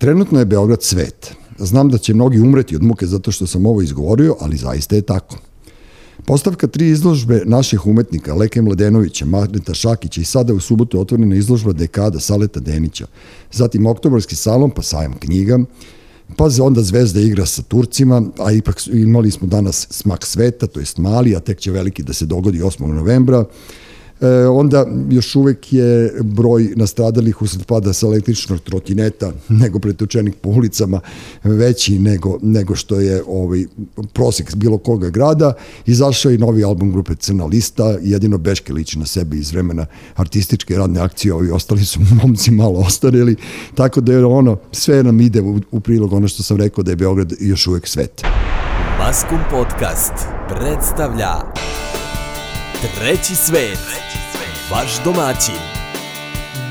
Trenutno je Beograd svet. Znam da će mnogi umreti od muke zato što sam ovo izgovorio, ali zaista je tako. Postavka tri izložbe naših umetnika, Leke Mladenovića, Magneta Šakića i sada u subotu otvorena izložba dekada Saleta Denića, zatim oktobarski salon, pa sajam knjiga, pa onda Zvezda igra sa Turcima, a ipak imali smo danas smak sveta, to jest mali, a tek će veliki da se dogodi 8. novembra, E, onda još uvek je broj nastradalih usled pada sa električnog trotineta nego pretučenih po ulicama veći nego, nego što je ovaj prosek bilo koga grada. Izašao je novi album grupe Crna lista, jedino Beške liči na sebe iz vremena artističke radne akcije, ovi ostali su momci malo ostarili, tako da je ono, sve nam ide u, u prilog ono što sam rekao da je Beograd još uvek svet. Maskum Podcast predstavlja Treći svet. Vaš domaćin.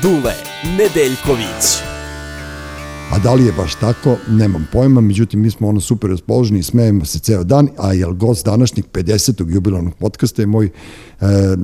Dule Nedeljković. A da li je baš tako, nemam pojma, međutim mi smo ono super raspoloženi i smejemo se ceo dan, a jel gost današnjeg 50. jubilarnog podcasta je moj e,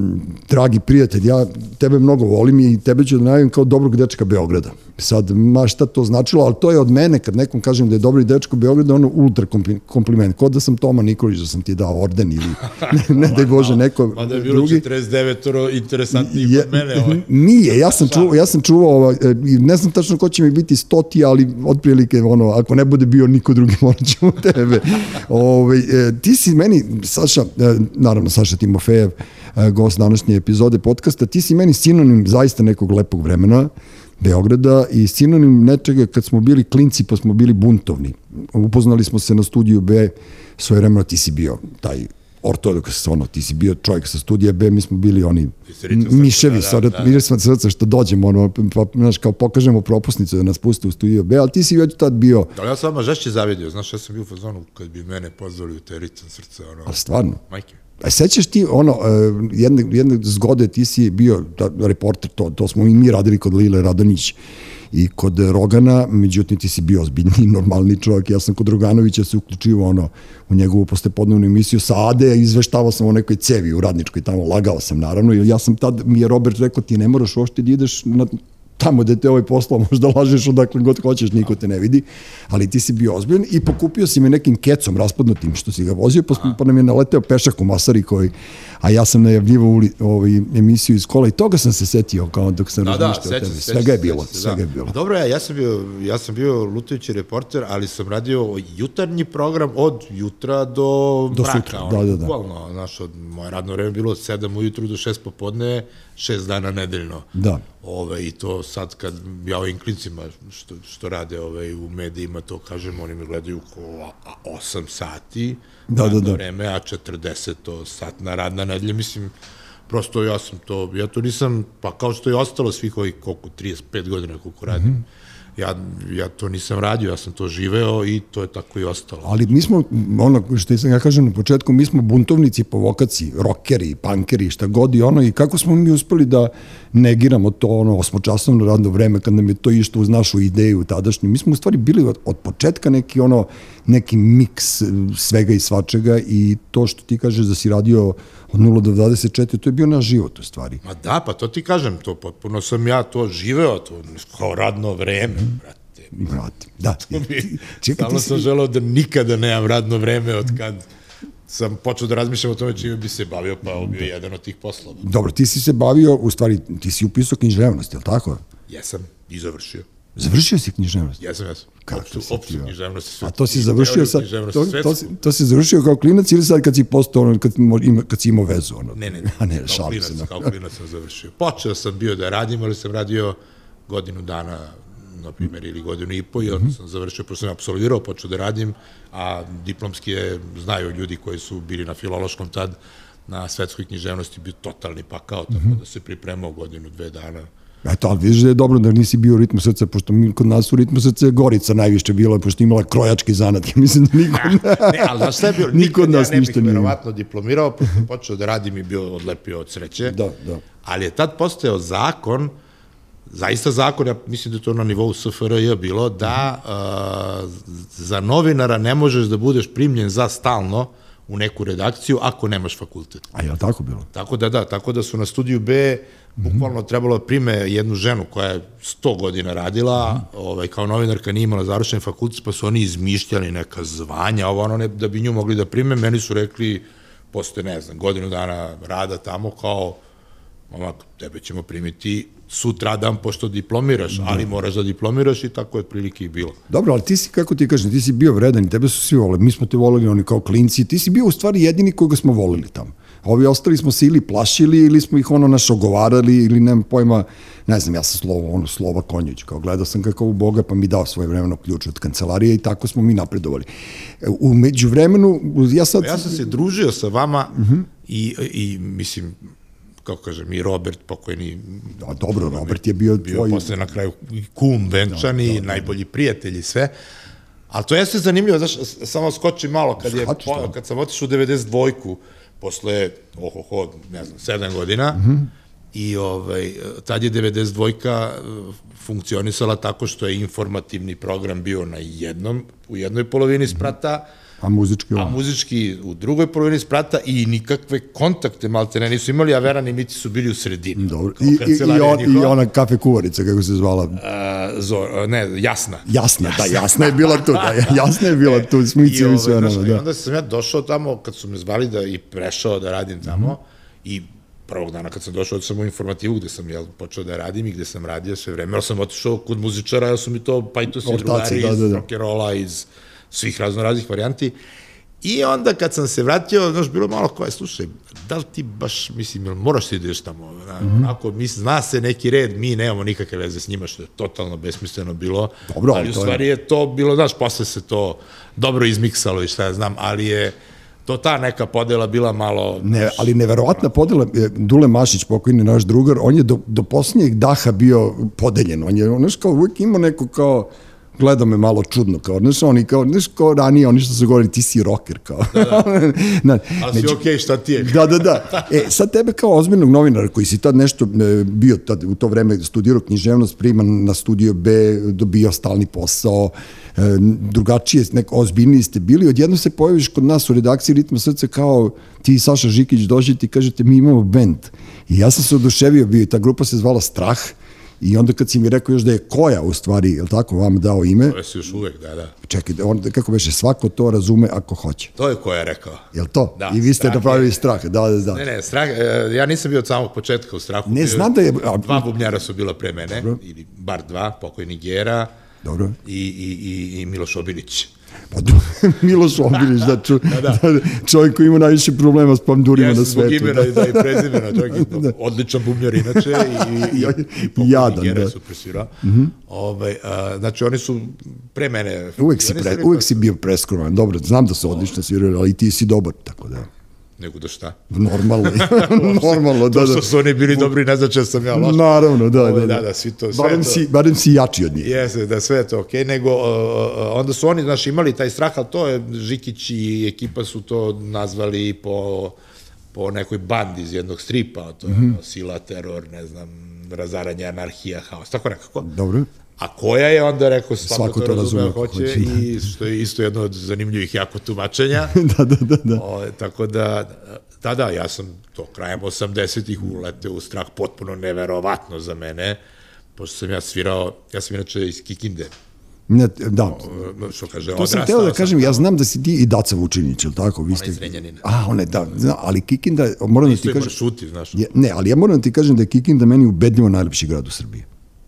dragi prijatelj, ja tebe mnogo volim i tebe ću da najavim kao dobrog dečka Beograda. Sad, ma šta to značilo, ali to je od mene, kad nekom kažem da je dobri dečko Beograda, ono ultra kompliment. Kod da sam Toma Nikolić, da sam ti dao orden ili ne, ne da je Bože neko drugi. Mada je bilo drugi. 49 interesantniji je, od mene. Ovaj. Nije, ja sam, čuvao, ja sam čuvao, ovaj, ne znam tačno ko će mi biti stoti, ali otprilike, ono, ako ne bude bio niko drugi, morat ćemo tebe. Ove, ovaj, ti si meni, Saša, e, naravno Saša Timofejev, e, gost današnje epizode podcasta, ti si meni sinonim zaista nekog lepog vremena, Beograda i sinonim nečega kad smo bili klinci pa smo bili buntovni. Upoznali smo se na studiju B, svoje vremena ti si bio taj ortodoks, ono, ti si bio čovjek sa studija B, mi smo bili oni miševi, da, da, da, da. srca što dođemo, ono, pa, znaš, kao pokažemo propusnicu da nas puste u studio B, ali ti si već tad bio... Da, ja sam vama žešće zavidio, znaš, ja sam bio u fazonu kad bi mene pozvali u te ritam srca, ono... A stvarno? Majke. A sećaš ti ono, e, jedne, jedne zgode ti si bio da, reporter, to, to smo i mi radili kod Lile Radonić i kod Rogana, međutim ti si bio ozbiljni, normalni čovjek, ja sam kod Roganovića se uključio ono, u njegovu postepodnevnu emisiju sa Ade, izveštavao sam o nekoj cevi u radničkoj, tamo lagao sam naravno, ja sam tad, mi je Robert rekao ti ne moraš uopšte da ideš na tamo gde te ovaj poslao možda lažeš odakle god hoćeš, niko te ne vidi, ali ti si bio ozbiljan i pokupio si me nekim kecom raspadnutim što si ga vozio, pa, pa nam je naleteo pešak u Masari koji, a ja sam najavljivao u ovaj, emisiju iz kola i toga sam se setio kao dok sam da, razmišljao da, o tebi. Svega je bilo, se, svega da. je bilo. Dobro, ja, ja sam bio, ja sam bio lutajući reporter, ali sam radio jutarnji program od jutra do, do mraka. Sutra, da, da, da. Bukvalno, znaš, od, moje radno vreme bilo od 7 ujutru do 6 popodne, šest dana nedeljno. Da. Ove, I to sad kad ja ovim klincima što, što rade ove, u medijima, to kažem, oni me gledaju ko 8 sati, da, da, da. vreme, a 40 to satna radna nedelja, mislim, prosto ja sam to, ja to nisam, pa kao što je ostalo svih ovih koliko, 35 godina koliko radim, mm -hmm ja, ja to nisam radio, ja sam to živeo i to je tako i ostalo. Ali mi smo, ono što sam ja kažem na početku, mi smo buntovnici po vokaciji, rokeri, pankeri, šta god i ono, i kako smo mi uspeli da negiramo to ono osmočasovno radno vreme kad nam je to išlo uz našu ideju tadašnju. Mi smo u stvari bili od, od početka neki ono, neki miks svega i svačega i to što ti kažeš da si radio od 0 do 24, to je bio naš život u stvari. Ma da, pa to ti kažem, to potpuno sam ja to živeo, to kao radno vreme. Brate. Brate, da. Čekaj, Stalno sam si... želeo da nikada nemam radno vreme od kad sam počeo da razmišljam o tome čime bi se bavio, pa ovo bio da. jedan od tih poslova. Dobro, ti si se bavio, u stvari, ti si upisao književnost, je li tako? Jesam, i završio. Završio si književnost? Jesam, jesam. Kako si opštu književnost. Sve, A to si završio sa, to, to, si, to si završio kao klinac ili sad kad si postao, ono, kad, ima, kad si imao vezu? Ono? Ne, ne, ne. A ne, kao klinac, se. Kao klinac sam završio. Počeo sam bio da radim, ali sam radio godinu dana na primjer, ili godinu i po i onda sam završio, pošto sam absolvirao, počeo da radim, a diplomski je, znaju ljudi koji su bili na filološkom tad, na svetskoj književnosti bio totalni pakao, tako da se pripremao godinu, dve dana. Eto, ali vidiš da je dobro da nisi bio u ritmu srca, pošto mi kod nas u ritmu srca je Gorica najviše bila, pošto imala krojački zanat. Ja mislim da niko... ne, ali znaš šta je? Niko od nas ja ne bih verovatno diplomirao, pošto počeo da radim i bio odlepio od sreće. Da, da. Ali je tad postojao zakon zaista zakon, ja mislim da to na nivou SFRJ bilo, da uh, za novinara ne možeš da budeš primljen za stalno u neku redakciju ako nemaš fakultet. A je li tako bilo? Tako da da, tako da su na studiju B bukvalno trebalo da prime jednu ženu koja je 100 godina radila, ovaj, kao novinarka nije imala završen fakultet, pa su oni izmišljali neka zvanja, ovo ono, ne, da bi nju mogli da prime, meni su rekli, posle, ne znam, godinu dana rada tamo, kao, momak, tebe ćemo primiti sutra dan pošto diplomiraš, da. ali moraš da diplomiraš i tako je otprilike i bilo. Dobro, ali ti si, kako ti kažem, ti si bio vredan i tebe su svi voleli, mi smo te voleli oni kao klinci, ti si bio u stvari jedini koga smo voleli tamo. A ovi ostali smo se ili plašili ili smo ih ono naš ogovarali ili nemam pojma, ne znam, ja sam slovo, ono, slova konjuć, kao gledao sam kakav u Boga pa mi dao svoje vremeno ključ od kancelarije i tako smo mi napredovali. U međuvremenu, ja sad... Ja sam se družio sa vama uh mhm. -huh. i, i mislim, kako kažem, i Robert pokojni. Da, dobro, Robert je bio, bio tvoj... posle na kraju kum venčani, da, da, da. najbolji prijatelj i sve. Ali to jeste zanimljivo, znaš, samo skoči malo, kad, je, Skači, po, kad sam otišao u 92-ku, posle, ohoho, ne znam, 7 godina, mm -hmm. i ovaj, tad je 92-ka eh, funkcionisala tako što je informativni program bio na jednom, u jednoj polovini sprata, mm -hmm A muzički A muzički u drugoj polovini sprata i nikakve kontakte malte ne nisu imali, a Veran i Miti su bili u sredini. Dobro. I, i, i, on, I ona kafe kuvarica, kako se zvala? Uh, zor, ne, Jasna. Jasna, jasna, da, Jasna je bila tu, da, Jasna je bila tu, Smici i sve ono, da. I onda sam ja došao tamo, kad su me zvali da i prešao da radim tamo, mm -hmm. i prvog dana kad sam došao sam u informativu gde sam jel, počeo da radim i gde sam radio sve vreme, ja sam otišao kod muzičara, ja su mi to, pa i to svi drugari da, da, da. iz rock'n'rolla, iz svih raznoraznih varijanti. I onda kad sam se vratio, znaš, bilo malo koje, slušaj, da li ti baš, mislim, moraš ti ideš tamo, na, mm -hmm. onako, mislim, zna se neki red, mi nemamo nikakve veze s njima, što je totalno besmisleno bilo, Dobro, ali u stvari je... je to bilo, znaš, posle se to dobro izmiksalo i šta ja znam, ali je, to ta neka podela bila malo... Ne, ali neverovatna podela, Dule Mašić, pokojni naš drugar, on je do, do posljednjeg daha bio podeljen, on je, znaš, kao uvijek imao neko kao, gleda me malo čudno, kao, znaš, oni kao, znaš, kao ranije, oni što su govorili, ti si rocker, kao. Da, da. na, Ali si okej, okay, šta ti je? da, da, da. E, sad tebe kao ozbiljnog novinara, koji si tad nešto e, bio tad, u to vreme studirao književnost, priman na studio B, dobio stalni posao, e, drugačije, neko ozbiljniji ste bili, odjedno se pojaviš kod nas u redakciji Ritma srca kao ti i Saša Žikić dođete i kažete mi imamo bend. I ja sam se oduševio bio i ta grupa se zvala Strah, I onda kad si mi rekao još da je koja u stvari, je li tako, vam dao ime? To je si još uvek, da, da. Čekaj, on, kako beše, svako to razume ako hoće. To je koja je rekao. Je li to? Da, I vi ste napravili je... strah, da, da, da. Ne, ne, strah, e, ja nisam bio od samog početka u strahu. Ne, znam da je... A... Dva bubnjara su bila pre mene, Dobro. ili bar dva, pokojni Gera Dobro. i, i, i, i Miloš Obilić. Miloš Obilić, da, ču, da, da. da, čovjek koji ima najviše problema s pandurima na svetu. Jeste, zbog imena da. i prezimena, čovjek da. odličan bubnjar inače i, i, i, i Jadan, da. Mm -hmm. ovaj, a, znači, oni su pre mene... Uvek si, pre, uvek si bio preskroman, dobro, znam da su odlično svirali, ali ti si dobar, tako da nego da šta? Normalno, normalno, da, da. To što su oni bili dobri, ne znači da sam ja loš. Naravno, da, Ovo, da, da, da, svi to, sve barem, to. Si, barem si jači od njih. Jeste, da sve je to okej, okay, nego uh, onda su oni, znaš, imali taj strah, ali to je, Žikić i ekipa su to nazvali po, po nekoj bandi iz jednog stripa, to je mm -hmm. sila, teror, ne znam, razaranje, anarhija, haos, tako nekako. Dobro. A koja je onda rekao svako, svako to, to razume, hoće, hoće i što je isto jedno od zanimljivih jako tumačenja. da, da, da. da. O, tako da, da, da, ja sam to krajem 80-ih uleteo u strah potpuno neverovatno za mene, pošto sam ja svirao, ja sam inače iz Kikinde, Ne, da. O, što kaže, to sam teo da kažem, ja znam da si ti i Daca Vučinić, ili tako? Vi ste... Ona iz Renjanina. A, one, da, zna, ali Kikinda, moram da ti kažem... maršuti, znaš. Je, ne, ali ja moram da ti kažem da je Kikinda meni ubedljivo najlepši grad u Srbiji.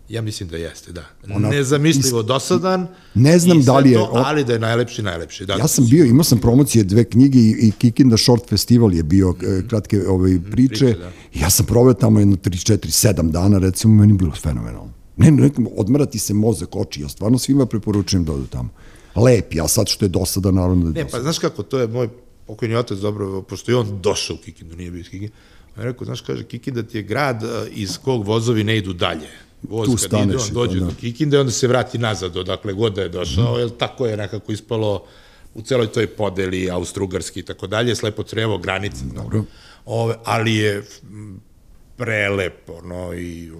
Ja mislim da jeste, da. Ona, Nezamislivo is, dosadan. Ne znam da li je... To, ali da je najlepši, najlepši. Da, ja sam bio, imao sam promocije dve knjige i, i Kikinda Short Festival je bio mm -hmm. kratke ove ovaj, priče. priče da. Ja sam proveo tamo jedno 3, 4, 7 dana, recimo, meni bilo fenomenalno. Ne, ne, odmarati se mozak, oči, ja stvarno svima preporučujem da odu tamo. Lep, ja sad što je dosada, naravno da je Ne, pa znaš kako, to je moj pokojni otac dobro, pošto je on došao u Kikindu, nije bio iz Kikinda. On je rekao, znaš, kaže, Kikinda ti je grad iz kog vozovi ne idu dalje voz tu kad ide, on dođe da. do Kikinde, onda se vrati nazad odakle god da je došao, mm. jer tako je nekako ispalo u celoj toj podeli austrougarski i tako dalje, slepo crevo, granice. Dobro. Ove, ali je prelepo, no i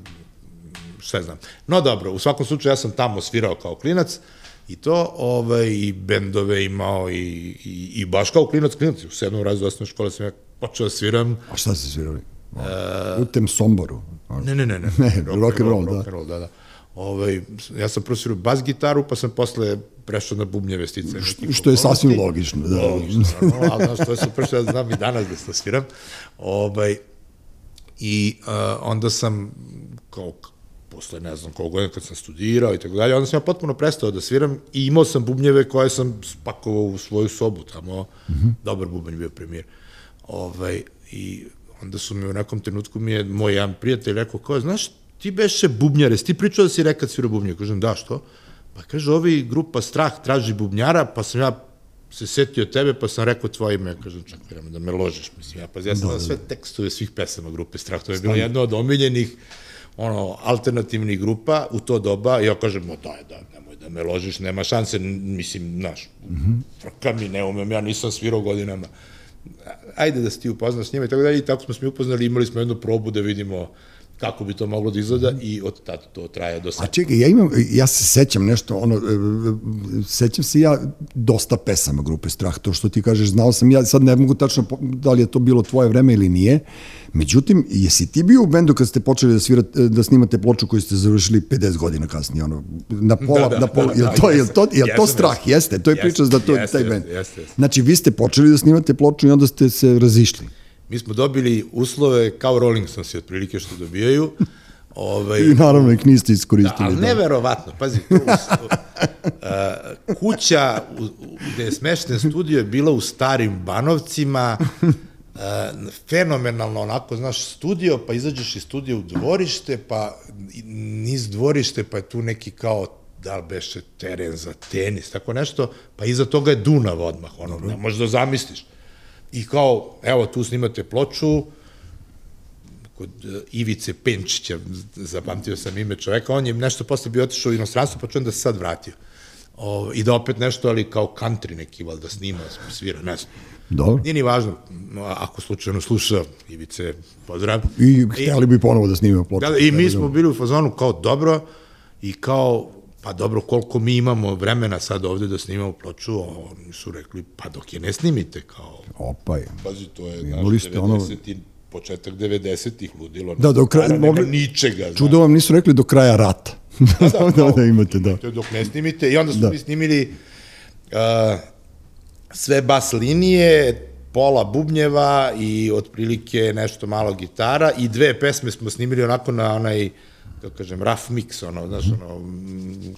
sve znam. No dobro, u svakom slučaju ja sam tamo svirao kao klinac i to, ovaj, i bendove imao i, i, i baš kao klinac, klinac, u sedmom razredu osnovne škole sam ja počeo da sviram. A šta ste svirali? U tem Somboru. Ne, ne, ne, ne. Ne, rock and roll, da. rock and roll, da, da. Ovaj, ja sam prvo svirao bas gitaru, pa sam posle prešao na bubnjeve stice. Što je sasvim logično, da. Logično, naravno, ali znaš, to je super što ja znam i danas da se sviram. Ovaj, I uh, onda sam, kao, posle ne znam koliko godina kad sam studirao i tako dalje, onda sam ja potpuno prestao da sviram i imao sam bubnjeve koje sam spakovao u svoju sobu, tamo mm -hmm. dobar bubanj bio premijer. Ovaj, I onda su mi u nekom trenutku mi je moj jedan prijatelj rekao, kao, znaš, ti beše bubnjare, ti pričao da si rekad svira bubnjare? Kažem, da, što? Pa kaže, ovi grupa Strah traži bubnjara, pa sam ja se setio tebe, pa sam rekao tvoje ime, kažem, čak vreme da me ložiš, mislim, ja, pa ja sam da, da, sve tekstove svih pesama grupe Strah, to je bilo jedno od omiljenih, ono, alternativnih grupa u to doba, ja kažem, o daj, da, nemoj da me ložiš, nema šanse, mislim, znaš, mm -hmm. frka mi, ne umem, ja nisam svirao godinama, ajde da se ti upoznaš s njima i tako dalje, i tako smo se mi upoznali, imali smo jednu probu da vidimo kako bi to moglo da izgleda i od tada to traje do sada. A čekaj, ja imam, ja se sećam nešto, ono, e, sećam se ja dosta pesama grupe Strah, to što ti kažeš, znao sam, ja sad ne mogu tačno da li je to bilo tvoje vreme ili nije, međutim, jesi ti bio u bendu kad ste počeli da svirate, da snimate ploču koju ste završili 50 godina kasnije, ono, na pola, da, da, na pola, da, da, je to, je to, je to strah, jeste, to je priča da to taj bend. Znači, vi ste počeli da snimate ploču i onda ste se razišli. Mi smo dobili uslove kao Rolling Stones otprilike što dobijaju. Ovaj, I naravno ih niste iskoristili. Da, ali da. neverovatno, pazi, tu, uh, kuća u, gde je smešten studio je bila u starim Banovcima, fenomenalno onako, znaš, studio, pa izađeš iz studija u dvorište, pa niz dvorište, pa je tu neki kao da li beše teren za tenis, tako nešto, pa iza toga je Dunav odmah, ono, ne možeš da zamisliš. I kao, evo, tu snimate ploču, kod e, Ivice Penčića, zapamtio sam ime čoveka, on je nešto posle bio otišao u inostranstvo, pa čujem da se sad vratio. O, I da opet nešto, ali kao country neki, da snima, svira, ne znam. Dobro. Nije ni važno, ako slučajno sluša Ivice, pozdrav. I htjeli bi ponovo da snimamo ploču. Da, I mi smo bili u fazonu kao dobro i kao pa dobro, koliko mi imamo vremena sad ovde da snimamo ploču, oni su rekli, pa dok je ne snimite, kao... Opa je. Pazi, to je naš 90 ono... početak 90-ih ludilo. Da, do kraja, mogli, ničega. Čudo vam nisu rekli do kraja rata. Da, da, da, da, imate, da. Dok ne snimite, i onda smo da. mi snimili uh, sve bas linije, pola bubnjeva i otprilike nešto malo gitara i dve pesme smo snimili onako na onaj kako kažem, rough mix, ono, znaš, ono,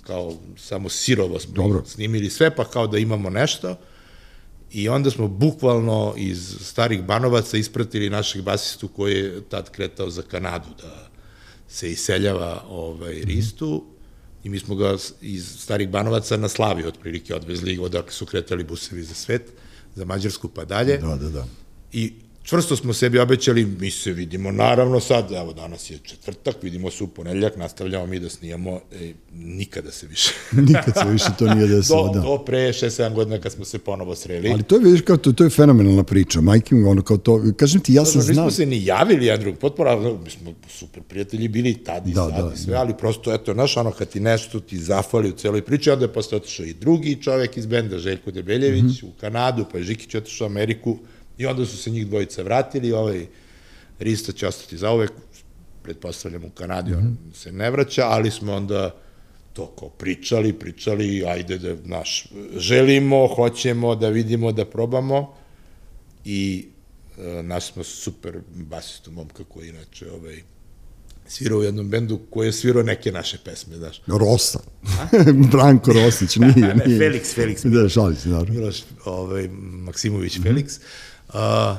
kao samo sirovo smo Dobro. snimili sve, pa kao da imamo nešto. I onda smo bukvalno iz starih banovaca ispratili našeg basistu koji je tad kretao za Kanadu da se iseljava ovaj, Ristu i mi smo ga iz starih banovaca na Slavi otprilike odvezli odakle su kretali busevi za svet, za Mađarsku pa dalje. Da, da, da. I čvrsto smo sebi obećali, mi se vidimo naravno sad, evo danas je četvrtak, vidimo se u ponedeljak, nastavljamo mi da snijamo, e, nikada se više. Nikad se više to nije desilo, do, da. Do pre 6-7 godina kad smo se ponovo sreli. Ali to je, vidiš, kao to, to je fenomenalna priča, majke mi, ono kao to, kažem ti, ja sam znao. Nismo se ni javili jedan drug, potpora, mi smo super prijatelji bili tad i da, sad da, i sve, da. ali prosto, eto, znaš, ono, kad ti nešto ti zafali u celoj priči, onda je posle otišao i drugi čovek iz benda, Željko Debeljević, mm -hmm. u Kanadu, pa je Žikić otišao u Ameriku, I onda su se njih dvojica vratili, ovaj Rista će ostati za uvek, pretpostavljam u Kanadi, on mm -hmm. se ne vraća, ali smo onda to kao pričali, pričali, ajde da, naš, želimo, hoćemo da vidimo, da probamo i e, naš smo super basistu momka koji inače ovaj, svirao u jednom bendu koji je svirao neke naše pesme, znaš. Rosa. Branko Rosić, nije, ne, nije. Felix, Felix. Da, šalić, naravno. Miloš ovaj, Maksimović, mm -hmm. Felix. A,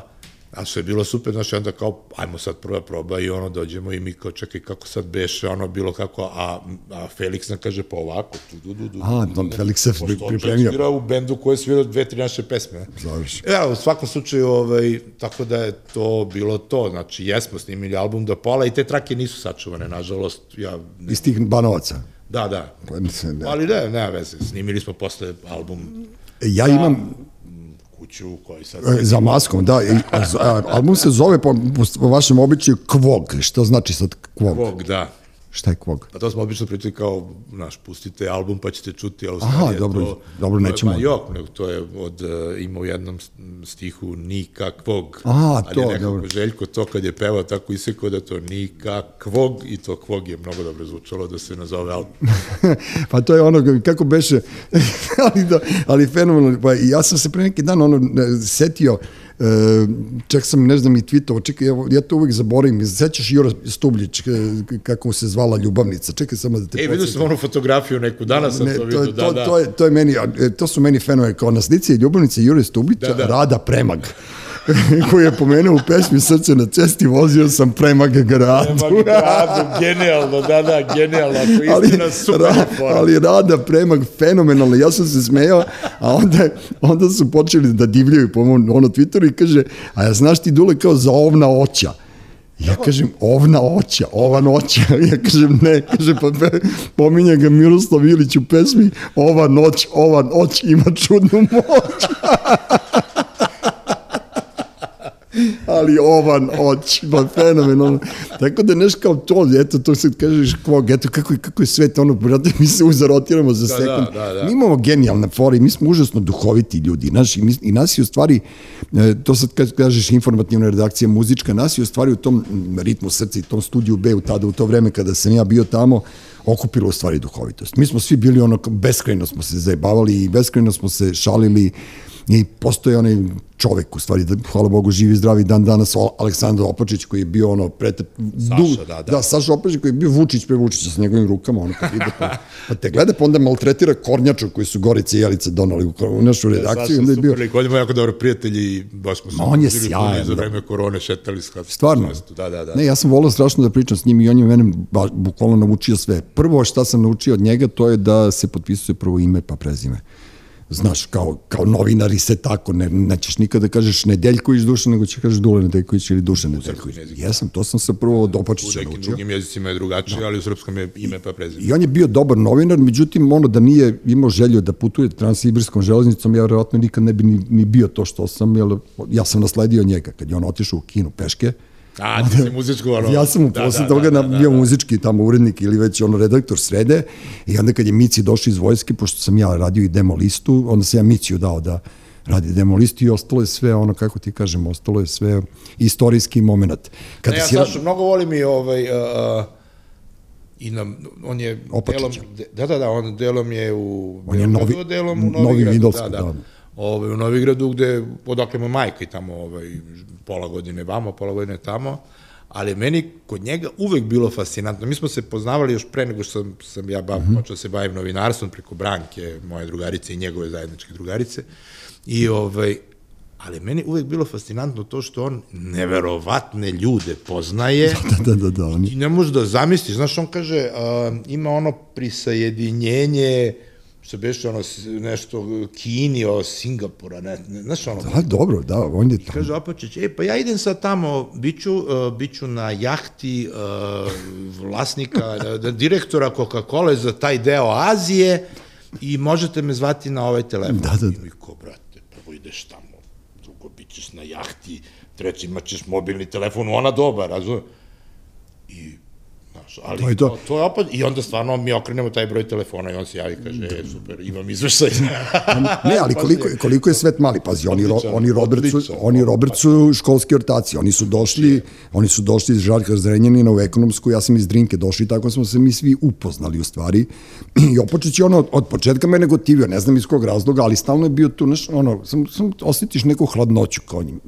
a sve je bilo super, znaš, onda kao, ajmo sad prva proba i ono, dođemo i mi kao, čekaj, kako sad beše, ono, bilo kako, a, a Felix nam kaže, pa ovako, tu, du, du, du. A, tu, Felix se pripremio. Pošto u bendu koji je svirao dve, tri naše pesme. Završi. Ja, u svakom slučaju, ovaj, tako da je to bilo to, znači, jesmo snimili album do pola i te trake nisu sačuvane, nažalost, ja... Ne... Iz tih banovaca? Da, da. Ali da, nema veze, snimili smo posle album Ja imam, kuću koji sad... E, za maskom, da. I, album se zove po, po vašem običaju Kvog. Što znači sad Kvog? Kvog, da. Šta je kvog? Pa to smo obično pričali kao, znaš, pustite album pa ćete čuti, ali u Aha, dobro, to... dobro, nećemo. Pa jok, nego to je od, uh, ima u jednom stihu nikakvog. A, ali to, je nekako dobro. Željko to kad je pevao tako isekao da to nikakvog i to kvog je mnogo dobro zvučalo da se nazove album. pa to je ono, kako beše, ali, da, ali fenomenalno. Pa ja sam se pre neki dan ono, setio, e, čak sam, ne znam, i tweetovo, čekaj, evo, ja to uvek zaboravim, sećaš Jura Stubljić, k- kako se zvala ljubavnica, čekaj samo da te E, vidio sam onu fotografiju neku, danas sam Ne, to to, vidio, je, da, to, da. to, je, to je meni, e, to su meni fenove, kao na slici je ljubavnice Jure Stublića, Da, da. Rada Premag, koji je pomenuo u pesmi Srce na cesti, vozio sam Premag gradu. Nema gradu, genijalno, da, da, genijalno, ako ali, istina, super ra, ali Rada Premag fenomenalno, ja sam se smejao, a onda, onda su počeli da divljaju po mom ono Twitteru i kaže, a ja znaš ti Dule kao za ovna oća, Ja kažem, ovna oća, ova noća. Ja kažem, ne, kaže, pa pe, pominje ga Miroslav Ilić u pesmi, ova noć, ova noć ima čudnu moć. Ali ova noć, pa fenomenalno. Tako da nešto kao to, eto, to sad kažeš kvog, eto, kako, je- kako je svet, ono, brate, mi se uzarotiramo za Da, sekund. da, da, da. Mi imamo genijalne fore i mi smo užasno duhoviti ljudi. Znaš, i, mi, I nas je u stvari, e, to sad kad kažeš informativna redakcija muzička, nas je u stvari u tom mm, ritmu srca i tom studiju B u tada, u to vreme kada sam ja bio tamo, okupilo u stvari duhovitost. Mi smo svi bili ono, beskrajno smo se zajebavali i beskrajno smo se šalili i postoje onaj čovek, u stvari, da, hvala Bogu, živi i zdravi dan danas, Aleksandar Opačić, koji je bio ono, prete, Saša, da, da. da, Saša Opačić koji je bio Vučić pre Vučića sa njegovim rukama, ono kad ide, pa, pa te gleda, pa onda maltretira kornjaču koji su Gorice i Jelice donali u, u našu redakciju, Saša i onda je bio, super lik, on je jako dobar prijatelj i baš smo se on je sjajan, Za da. vreme korone šetali s Stvarno? Da, da, da. Ne, ja sam volao strašno da pričam s njim i on je mene ba, bukvalno naučio sve. Prvo šta sam naučio od njega, to je da se potpisuje prvo ime pa prezime. Znaš, kao, kao novinari se tako, ne, nećeš nikada da kažeš Nedeljković Dušan, nego će kažeš Dule Nedeljković ili Dušan Nedeljković. Jesam, to sam se prvo od U Opačića nekim naučio. drugim jezicima je drugačije, ali u srpskom je ime pa prezime. I on je bio dobar novinar, međutim, ono da nije imao želju da putuje transsibirskom železnicom, ja verovatno nikad ne bi ni, ni bio to što sam, jer ja sam nasledio njega. Kad je on otišao u kinu peške, A, ti si muzičko, ono... Ja sam mu da, posle da, toga da, da, bio da. muzički tamo urednik ili već ono redaktor srede i onda kad je Mici došao iz vojske, pošto sam ja radio i demo listu, onda sam ja Miciju dao da radi demo listu i ostalo je sve ono, kako ti kažem, ostalo je sve istorijski moment. Kada Ne, ja si Sašu mnogo volim i ovaj... Uh, i na, on je Opačića. delom, de- da, da, da, on delom je u On je novi- delom u Novi Novigradu. Vidovski, da, da. da. Ovaj, u Novigradu gde, odakle mu majka i tamo ovaj, pola godine vamo, pola godine tamo, ali meni kod njega uvek bilo fascinantno. Mi smo se poznavali još pre nego što sam, sam ja bav, Mhm. počeo da se bavim novinarstvom preko Branke, moje drugarice i njegove zajedničke drugarice. I ovaj, ali meni uvek bilo fascinantno to što on neverovatne ljude poznaje Da, da, da, da. On, i ne možeš da zamisliš, znaš, on kaže, a, ima ono prisajedinjenje, što beše ono nešto Kini, o Singapura, ne, ne, znaš ono, da, dobro, da, on je tamo. Kaže Opačić, e, pa ja idem sad tamo, biću, uh, biću na jahti uh, vlasnika, uh, direktora Coca-Cola za taj deo Azije i možete me zvati na ovaj telefon. Da, da, da. I ko, brate, prvo ideš tamo, drugo bit ćeš na jahti, treći imat ćeš mobilni telefon ona doba, razumije? Ali To to je to. to. je opet, i onda stvarno mi okrenemo taj broj telefona i on se javi i kaže, e, super, imam izveštaj. Ne, ali koliko, koliko je svet mali, pazi, oni, ro, oni, Robert su, oni Robert su školski ortaci, oni su došli, oni su došli iz Žarka Zrenjanina u ekonomsku, ja sam iz Drinke došli, tako smo se mi svi upoznali u stvari. I Opočić je ono, od, od početka me negotivio, ne znam iz kog razloga, ali stalno je bio tu, znaš, ono, sam, sam osjetiš neku hladnoću kao njim.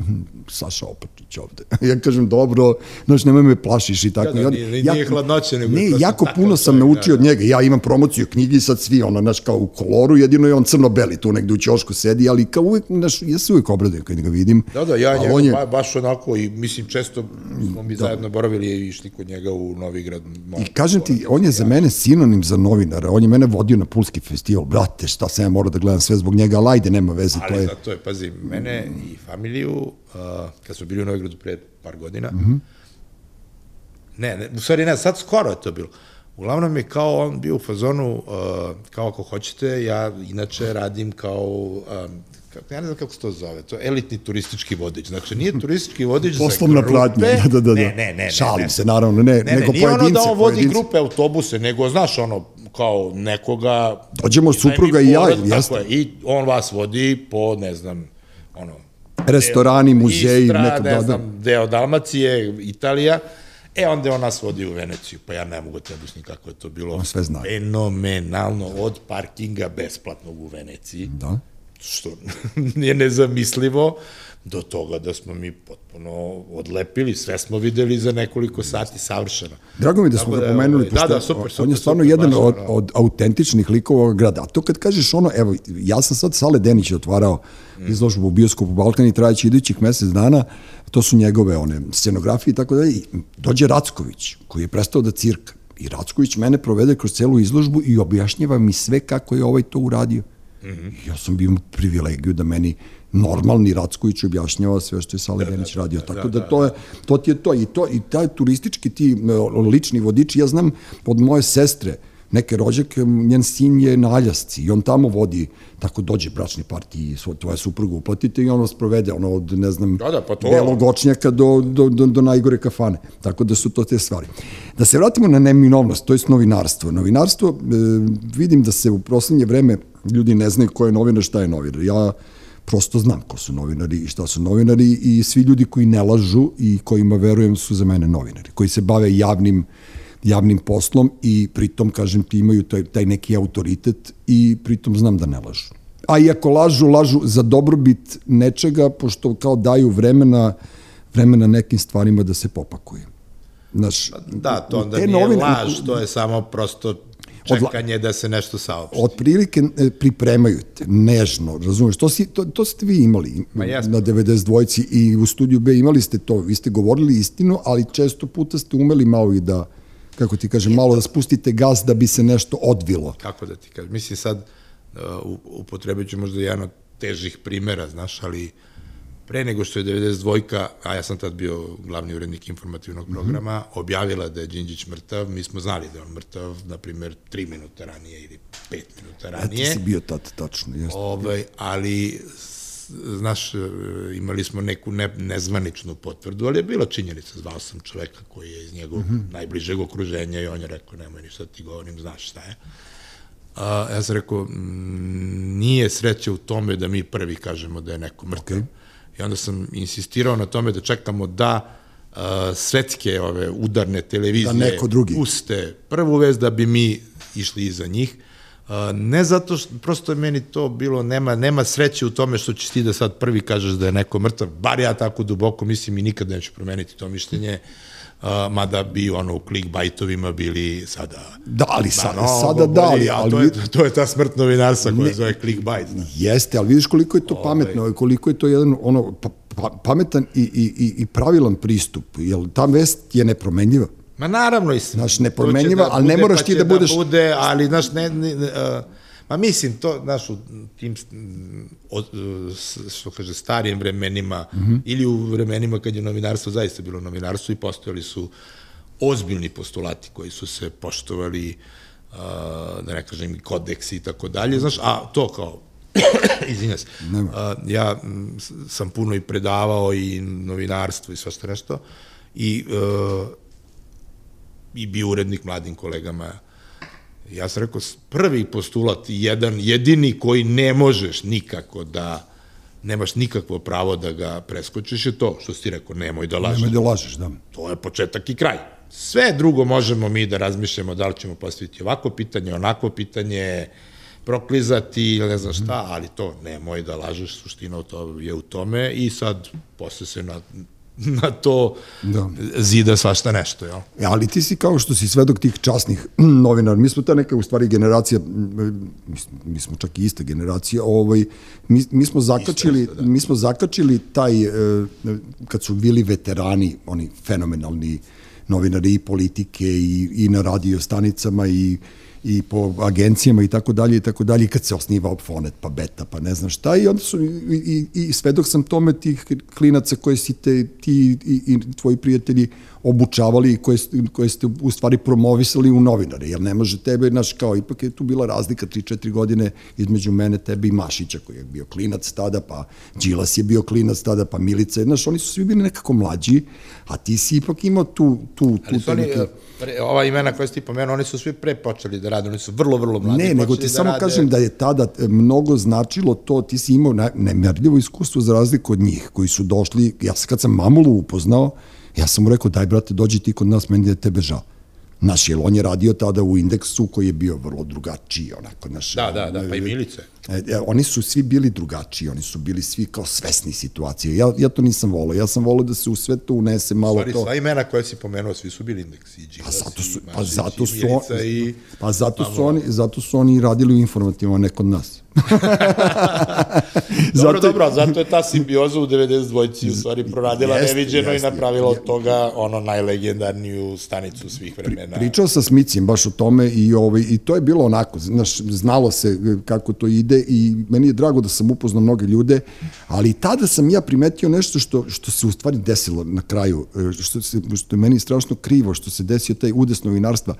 Saša Opočić ovde. ja kažem, dobro, znaš, nemoj me plašiš i tako. Da, da, on- nije- nije hladnoća, nego je Ne, jako puno sam naučio od da, da. njega. Ja imam promociju knjige i sad svi, ono, znaš, kao u koloru, jedino je on crno-beli, tu negde u ćošku sedi, ali kao uvek, znaš, ja se uvek obradujem kad ga vidim. Da, da, ja Ali njega je- ba, baš onako i mislim često smo mi da. zajedno boravili i išli kod njega u Novigrad. I kažem ti, on je za mene sinonim za novinara, on je mene vodio na Pulski festival, brate, šta sam ja morao da gledam sve zbog njega, ali ajde, nema veze, to Ali je... zato je, pazi, mene i familiju, uh, kad smo bili u Novigradu pre par godina, Mhm. Ne, ne, u stvari ne, sad skoro je to bilo, Uglavnom je kao on bio u fazonu, uh, kao ako hoćete, ja inače radim kao, um, kako, ja ne znam kako se to zove, to je elitni turistički vodič. Znači, nije turistički vodič Poslovna za grupe. pratnja, da, da, da. Ne, ne, ne. ne Šalim ne. se, naravno, ne, Ne, ne, nego nije ono pojedince. da on vodi pojedince. grupe autobuse, nego, znaš, ono, kao nekoga... Dođemo supruga i ja. Tako je, i on vas vodi po, ne znam, ono... Restorani, muzeji, Istra, neka ne da, da. znam, deo Dalmacije, Italija, E, onda on nas vodi u Veneciju, pa ja ne mogu te objasniti kako je to bilo. On sve zna. Fenomenalno, od parkinga besplatnog u Veneciji, Da. što je nezamislivo, do toga da smo mi potpuno odlepili, sve smo videli za nekoliko sati savršeno. Drago mi da smo Tako ga da, pomenuli, da, pošto da, super, super, on je stvarno super, jedan baš, od, od autentičnih likova grada. A to kad kažeš ono, evo, ja sam sad Sale Denić otvarao izložbu u bioskopu Balkan i trajeći idućih mesec dana, to su njegove one scenografije i tako dalje. Dođe Racković, koji je prestao da cirka. I Racković mene provede kroz celu izložbu i objašnjava mi sve kako je ovaj to uradio. I Ja sam bio privilegiju da meni normalni Racković objašnjava sve što je Sale Denić radio. Tako da, to, je, to ti je to. I, to, i taj turistički ti e, lični vodiči, ja znam od moje sestre, neke rođake, njen sin je na Aljasci i on tamo vodi, tako dođe bračni partiji, svo- tvoja supruga uplatite i on vas provede, ono od, ne znam, Da, da, pa to- belog očnjaka do, do, do, do najgore kafane. Tako da su to te stvari. Da se vratimo na neminovnost, to je novinarstvo. Novinarstvo, e, vidim da se u proslednje vreme ljudi ne znaju ko je novinar, šta je novinar. Ja prosto znam ko su novinari i šta su novinari i svi ljudi koji ne lažu i kojima verujem su za mene novinari, koji se bave javnim javnim poslom i pritom, kažem ti, imaju taj, taj neki autoritet i pritom znam da ne lažu. A i ako lažu, lažu za dobrobit nečega, pošto kao daju vremena, vremena nekim stvarima da se popakuje. Znaš, Da, to onda nije novine- laž, to je samo prosto čekanje da se nešto saopšti. otprilike e, pripremaju te, nežno, razumeš, to, si, to, to ste vi imali Ma na 92 i u studiju B imali ste to, vi ste govorili istinu, ali često puta ste umeli malo i da, kako ti kažem, malo da spustite gas da bi se nešto odvilo. Kako da ti kažem, mislim sad, uh, upotrebit ću možda jedan od težih primera, znaš, ali pre nego što je 92-ka, a ja sam tad bio glavni urednik informativnog Mhm. programa, objavila da je Đinđić mrtav, mi smo znali da je on mrtav, na primjer, 3 minuta ranije ili 5 minuta A ti ranije. si bio tad, tačno, jeste. Ovaj, ali, znaš, imali smo neku ne, nezvaničnu potvrdu, ali je bila činjenica, zvao sam čoveka koji je iz njegovog mm -hmm. najbližeg okruženja i on je rekao, nemoj ništa ti govorim, znaš šta je. A, ja sam rekao, "Mm, nije sreća u tome da mi prvi kažemo da je neko mrtav. Okay. I onda sam insistirao na tome da čekamo da a, svetske ove udarne televizije Da neko drugi. puste prvu vest da bi mi išli iza njih. A, ne zato što, prosto je meni to bilo, nema, nema sreće u tome što ćeš ti da sad prvi kažeš da je neko mrtav, bar ja tako duboko mislim i nikad neću promeniti to mišljenje, a, mada bi ono u clickbaitovima bili sada Da, ali sa, mnogo sada da, ali, ali to, je, to je ta smrt novinarstva koja zove clickbait. znaš. Jeste, ali vidiš koliko je to pametno, koliko je to jedan ono pa, pa, pametan i, i, i, i pravilan pristup, jer ta vest je nepromenljiva. Ma naravno, i Znaš, to će nepromenjiva, ali ne moraš pa ti će da budeš- bude, ali, znaš, ne, ne, ne uh, ma mislim, to, znaš, u tim, od, što kaže, starijim vremenima, mm. -hmm. ili u vremenima kad je novinarstvo zaista bilo novinarstvo i postojali su ozbiljni postulati koji su se poštovali, uh, da ne kažem, kodeksi i tako dalje, znaš, a to kao izvinja se, uh, ja sam puno i predavao i novinarstvo i svašta nešto i uh, i bio urednik mladim kolegama. Ja sam rekao, prvi postulat, jedan, jedini koji ne možeš nikako da, nemaš nikakvo pravo da ga preskočiš je to, što si ti rekao, nemoj da lažeš. Nemoj da lažeš, da. To je početak i kraj. Sve drugo možemo mi da razmišljamo da li ćemo postaviti ovako pitanje, onako pitanje, proklizati ili ne znam šta, ali to nemoj da lažeš, suština u to je u tome i sad posle se na, na to Da. zida svašta nešto, jel? E, ali ti si kao što si svedok tih časnih novinara, mi smo ta neka u stvari generacija, mi smo- mi smo čak i ista generacija, ovaj, mi, mi smo zakačili, Isto, isto, da. mi smo zakačili taj, e, kad su bili veterani, oni fenomenalni novinari i politike i, i na radio stanicama i, i po agencijama i tako dalje i tako dalje i kad se osniva Opfonet pa Beta pa ne znam šta i onda su i, i, i svedok sam tome tih klinaca koje si te ti i, i tvoji prijatelji obučavali i koje, koje ste u stvari promovisali u novinare, jer ne može tebe, znaš, kao ipak je tu bila razlika 3-4 godine između mene, tebe i Mašića koji je bio klinac tada, pa Đilas je bio klinac tada, pa Milica, znaš, oni su svi bili nekako mlađi, a ti si ipak imao tu... tu, tu Ali su oni, neke... pre, ova imena koje ste ti pomenuo, oni su svi pre počeli da rade, oni su vrlo, vrlo mladi. Ne, nego ti da samo rade... kažem da je tada e, mnogo značilo to, ti si imao nemerljivo iskustvo za razliku od njih, koji su došli, ja sam kad sam Mamulu upoznao, Ja sam mu rekao, daj brate, dođi ti kod nas, meni je tebe žao. Naš, jer on je radio tada u indeksu koji je bio vrlo drugačiji, onako, naš... Da, da, da, pa i Milice. E, e, oni su svi bili drugačiji, oni su bili svi kao svesni situacije. Ja, ja to nisam volao, ja sam volao da se u sve to unese malo Stvari, to... sva imena koje si pomenuo, svi su bili indeksi, i Đilas, pa zato su, pa zato su, i. Pa zato su, oni, zato su oni radili u informativima, ne kod nas. dobro, zato... dobro, zato je ta simbioza u 92. u stvari proradila Jeste, neviđeno jeste. i napravila od toga ono najlegendarniju stanicu svih vremena. Pričao sa Smicim baš o tome i, ovaj, i to je bilo onako, znaš, znalo se kako to ide i meni je drago da sam upoznao mnoge ljude, ali i tada sam ja primetio nešto što, što se u stvari desilo na kraju, što, se, što je meni strašno krivo, što se desio taj udes novinarstva.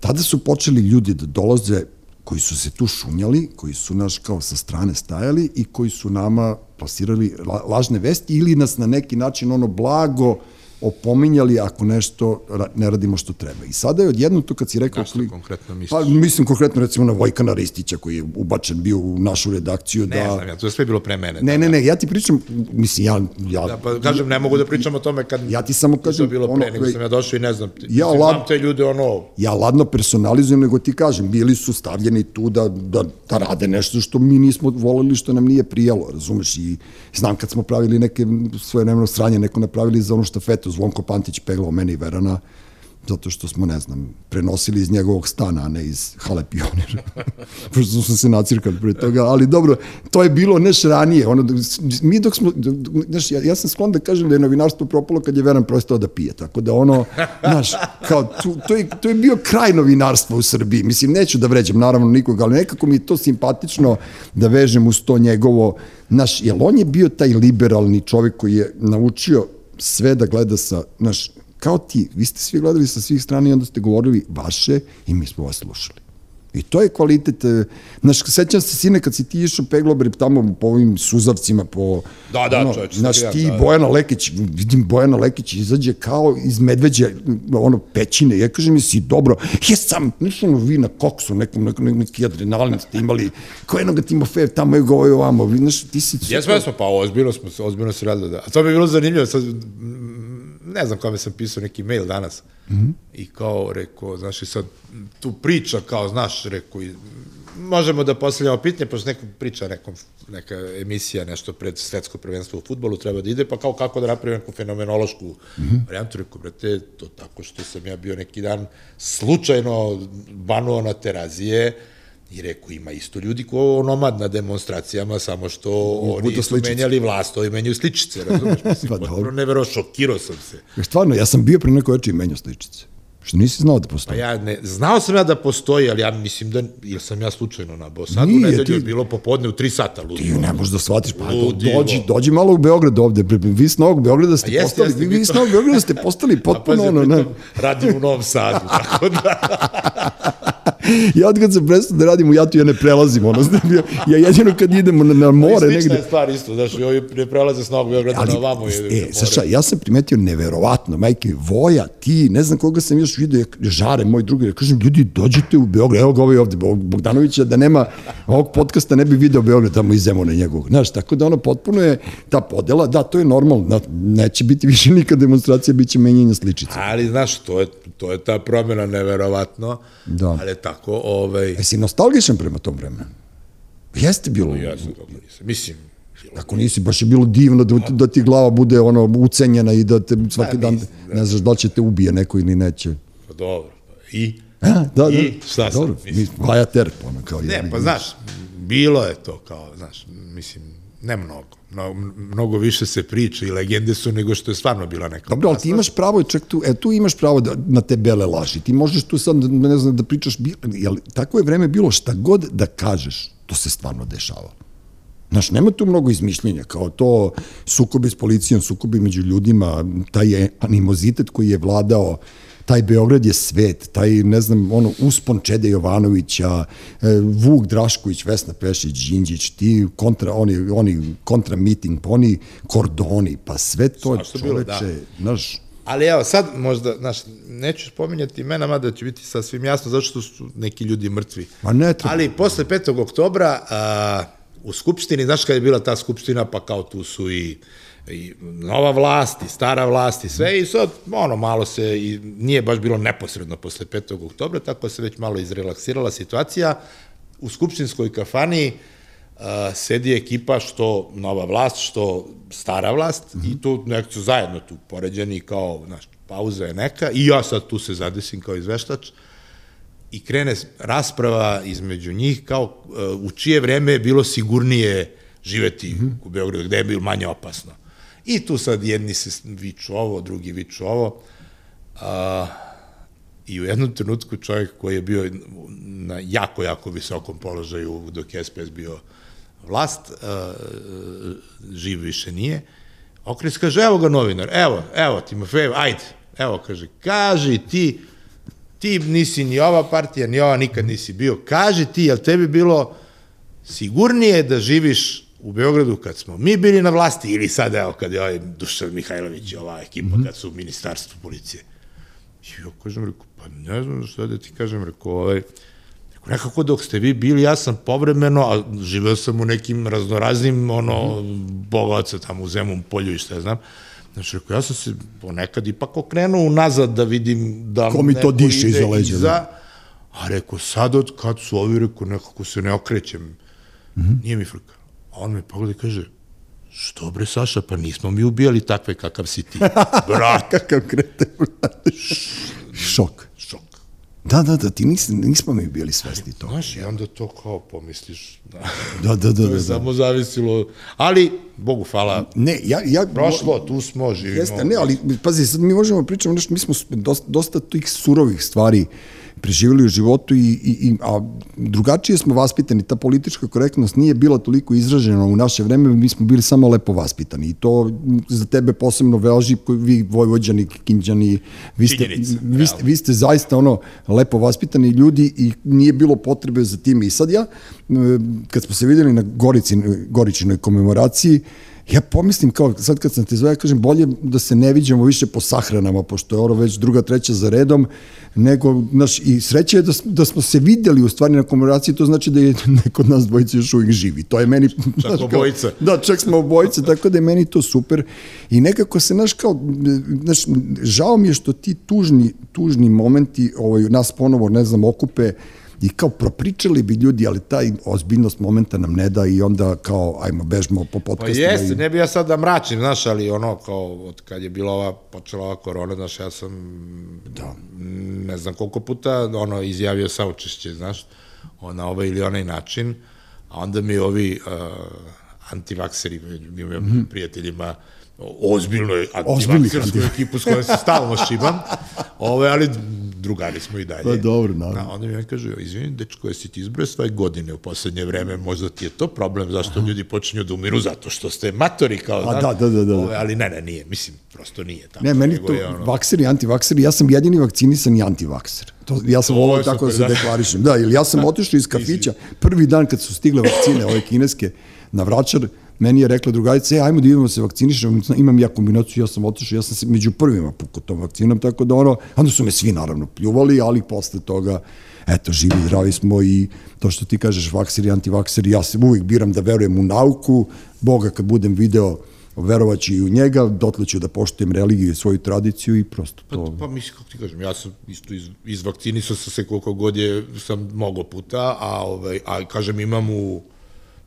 Tada su počeli ljudi da dolaze koji su se tu šunjali, koji su naš kao sa strane stajali i koji su nama plasirali lažne vesti ili nas na neki način ono blago opominjali ako nešto ne radimo što treba. I sada je odjedno to kad si rekao... Što kli... konkretno misliš? Pa mislim konkretno recimo na Vojkana Ristića koji je ubačen bio u našu redakciju. Ne da... znam, ja, to je sve bilo pre mene. Ne, ne, ne, ja ti pričam, mislim, ja... ja da, pa kažem, ne mogu da pričam o tome kad... Ja ti samo kažem... To bilo pre, ono, nego sam ja došao i ne znam, ja mislim, lad, znam te ljude ono... Ja ladno personalizujem, nego ti kažem, bili su stavljeni tu da, da, da rade nešto što mi nismo voleli, što nam nije prijalo, razumeš, i znam kad smo pravili neke svoje nemeno sranje, neko napravili za ono štafetu, Zvonko Pantić peglao mene i Verana, zato što smo, ne znam, prenosili iz njegovog stana, a ne iz hale pionira. Pošto smo se nacirkali pre toga, ali dobro, to je bilo neš ranije. Ono, mi dok smo, znaš, ja, ja sam sklon da kažem da je novinarstvo propalo kad je Veran prestao da pije, tako da ono, znaš, kao, tu, to, je, to je bio kraj novinarstva u Srbiji. Mislim, neću da vređam, naravno, nikoga, ali nekako mi je to simpatično da vežem uz to njegovo, znaš, jer on je bio taj liberalni čovjek koji je naučio sve da gleda sa, znaš, kao ti, vi ste svi gledali sa svih strana i onda ste govorili vaše i mi smo vas slušali. I to je kvalitet, znaš, sećam se sine kad si ti išao peglobre tamo po ovim suzavcima, po... Da, da, ono, čovječ, Znaš, ti da, da. Bojana Lekić, vidim Bojana Lekić izađe kao iz medveđa, ono, pećine, ja kažem, jesi dobro, jesam, nisam ono, vi na koksu, nekom, nekom, neki adrenalin ste imali, ko jednog Timofejev, tamo je govoj ovamo, znaš, ti si... Jesmo, jesmo, pa ozbiljno smo, ozbiljno se radili, da. A to je bilo zanimljivo, sad, ne znam kome sam pisao neki mail danas mm -hmm. i kao rekao, znaš, i sad tu priča kao, znaš, rekao, i, možemo da postavljamo pitanje, pošto neko priča nekom, neka emisija, nešto pred svetsko prvenstvo u futbolu treba da ide, pa kao kako da napravim neku fenomenološku mm -hmm. varijantu, rekao, brate, to tako što sam ja bio neki dan slučajno banuo na terazije, I rekao, ima isto ljudi ko nomad na demonstracijama, samo što oni su sličice. menjali vlast, ovi menjaju sličice, razumeš? Mislim, pa potpuno nevero, šokirao sam se. Stvarno, ja sam bio pre neko oči i menjao sličice. Što nisi znao da Pa postoji? ja ne, znao sam ja da postoji, ali ja mislim da, ili sam ja slučajno nabao. Sad u nedelju je bilo popodne u 3 sata, ludo. Ti ne možeš da shvatiš, pa Ludilo. dođi, dođi malo u Beograd ovde, vi s Novog Beograda ste A jeste, postali, jeste, vi, vi s Novog Beograda ste postali potpuno pazi, ono, ne. radim u Novom Sadu, tako da... Ja od kad sam prestao da radim u Jatu, ja ne prelazim, ono, znači, ja, ja jedino kad idemo na, na more Slična negde. je stvar isto, znaš, i ovi ne prelaze s Novog Beograda na ovamo. e, Saša, ja sam primetio neverovatno, majke, Voja, ti, ne znam koga sam još vidio, ja- Žare, moj drugi, ja kažem, ljudi, dođite u Beograd, evo ga ovaj ovde, Bog- Bogdanovića, da nema ovog podcasta, ne bi video Beograd tamo iz Zemuna njegovog, znaš, tako da ono potpuno je ta podela, da, to je normalno, da, neće biti više nikad demonstracija, bit će menjanje sličice. Ali, znaš, to je, to je ta promjena neverovatno, Da. ali tako, ovaj... Jesi nostalgičan prema tom vremenu? Jeste bilo. Ja sam kako nisam. Mislim, Ako nisi, baš je bilo divno da, da ti glava bude ono ucenjena i da te svaki Da, dan, da. ne znaš da li će te ubije neko ili neće. Pa dobro. I? A, da, da. I šta sam, Dobro, mislim? mi, Vaja Terp, ono kao Ne, jedan. pa znaš, bilo je to kao, znaš, mislim, Ne mnogo. No, mnogo više se priča i legende su nego što je stvarno bila neka Dobro, ali ti imaš pravo, čak tu, e, tu imaš pravo da, na te bele laži. Ti možeš tu sad, ne znam, da pričaš, jel, tako je vreme bilo šta god da kažeš, to se stvarno dešava. Znaš, nema tu mnogo izmišljenja, kao to sukobi s policijom, sukobi među ljudima, taj animozitet koji je vladao, taj Beograd je svet, taj, ne znam, ono, uspon Čede Jovanovića, e, Vuk Drašković, Vesna Pešić, Đinđić, ti kontra, oni, oni kontra meeting, pa oni kordoni, pa sve to Svašta čoveče, bilo, da. znaš, Ali evo, sad možda, znaš, neću spominjati imena, mada će biti sasvim jasno zašto su neki ljudi mrtvi. Ma ne treba. Ali posle 5. oktobra a, u Skupštini, znaš kada je bila ta Skupština, pa kao tu su i i nova vlast i stara vlast i sve i sad ono malo se i nije baš bilo neposredno posle 5. oktobra tako se već malo izrelaksirala situacija u skupštinskoj kafani uh, sedi ekipa što nova vlast što stara vlast mm -hmm. i tu nekako su zajedno tu poređeni kao znaš, pauza je neka i ja sad tu se zadesim kao izveštač i krene rasprava između njih kao uh, u čije vreme je bilo sigurnije živeti mm -hmm. u Beogradu, gde je bilo manje opasno. I tu sad jedni se viču ovo, drugi viču ovo. A, I u jednom trenutku čovjek koji je bio na jako, jako visokom položaju dok je SPS bio vlast, a, živ više nije, okres kaže, evo ga novinar, evo, evo Timofejev, ajde, evo, kaže, kaži ti, ti nisi ni ova partija, ni ova nikad nisi bio, kaži ti, jel tebi bilo sigurnije da živiš u Beogradu kad smo mi bili na vlasti ili sad evo kad je ovaj Dušan Mihajlović i ova ekipa mm -hmm. kad su u ministarstvu policije. I ja kažem, rekao, pa ne znam šta da ti kažem, rekao, ovaj, rekao, nekako dok ste vi bili, ja sam povremeno, a živeo sam u nekim raznoraznim, ono, mm -hmm. bogaca tamo u Zemom polju i šta ja znam, Znači, rekao, ja sam se ponekad ipak okrenuo unazad da vidim da Ko mi to diše iza leđa. Iza, da. a rekao, sad od kad su ovi, rekao, nekako se ne okrećem, mm -hmm. nije mi frka. A on me pogleda i kaže, što bre Saša, pa nismo mi ubijali takve kakav si ti. Brat. Kakav krete, Šok. Šok. Da, da, da, ti nis, nismo mi bili svesni toga. Znaš, i onda to kao pomisliš. Da, da, da. da, to je da, da. samo zavisilo. Ali, Bogu hvala, Ne, ja, ja... prošlo, tu smo, živimo. Jeste, ne, ali, pazi, sad mi možemo pričamo nešto, mi smo dosta, dosta tih surovih stvari preživjeli u životu i, i, i a drugačije smo vaspitani, ta politička korektnost nije bila toliko izražena u naše vreme, mi smo bili samo lepo vaspitani i to za tebe posebno veži, vi vojvođani, kinđani, vi ste, vi, ste, vi ste zaista ono lepo vaspitani ljudi i nije bilo potrebe za time. I sad ja, kad smo se videli na Gorici, Goričinoj komemoraciji, ja pomislim kao, sad kad sam te zove, kažem, bolje da se ne viđamo više po sahranama, pošto je ovo već druga, treća za redom, nego, znaš, i sreće je da, da smo se videli u stvari na komemoraciji, to znači da je neko od nas dvojice još uvijek živi. To je meni... Čak znaš, obojica. Kao, da, čak smo obojice, tako da je meni to super. I nekako se, znaš, kao, znaš, žao mi je što ti tužni, tužni momenti ovaj, nas ponovo, ne znam, okupe, i kao propričali bi ljudi, ali taj ozbiljnost momenta nam ne da i onda kao, ajmo, bežmo po podcastima. Pa jeste, i... ne bi ja sad da mračim, znaš, ali ono, kao, od kad je bila ova, počela ova korona, znaš, ja sam, da. ne znam koliko puta, ono, izjavio saučešće, znaš, na ovaj ili onaj način, a onda mi ovi uh, antivakseri, mi mm -hmm. prijateljima, ozbiljnoj antivaksersku ekipu s kojom se stalno šibam, ove, ali drugari smo i dalje. Pa dobro, naravno. Da, onda mi on kaže, izvini, dečko, jesi ti izbroj svoje godine u poslednje vreme, možda ti je to problem, zašto Aha. ljudi počinju da umiru, zato što ste matori, kao, A, da, da, da, da. Ove, ali ne, ne, nije, mislim, prosto nije tako. Ne, meni to, je ono... vakseri, antivakseri, ja sam jedini vakcinisan i antivakser. To, ja sam ovo tako da se da. deklarišem. Da, ili ja sam otišao iz kafića, prvi dan kad su stigle vakcine, ove kineske, na vraćar, meni je rekla drugarica, e, ajmo da idemo da se vakcinišemo, imam ja kombinaciju, ja sam otišao, ja sam se među prvima pukao tom vakcinom, tako da ono, onda su me svi naravno pljuvali, ali posle toga, eto, živi, zdravi smo i to što ti kažeš, vakseri, antivakseri, ja se uvijek biram da verujem u nauku, Boga kad budem video, verovaći i u njega, dotle ću da poštujem religiju i svoju tradiciju i prosto to... Pa, pa mislim, kako ti kažem, ja sam isto iz, izvakcinisao sam se koliko god je, sam mnogo puta, a, ovaj, a kažem, imam u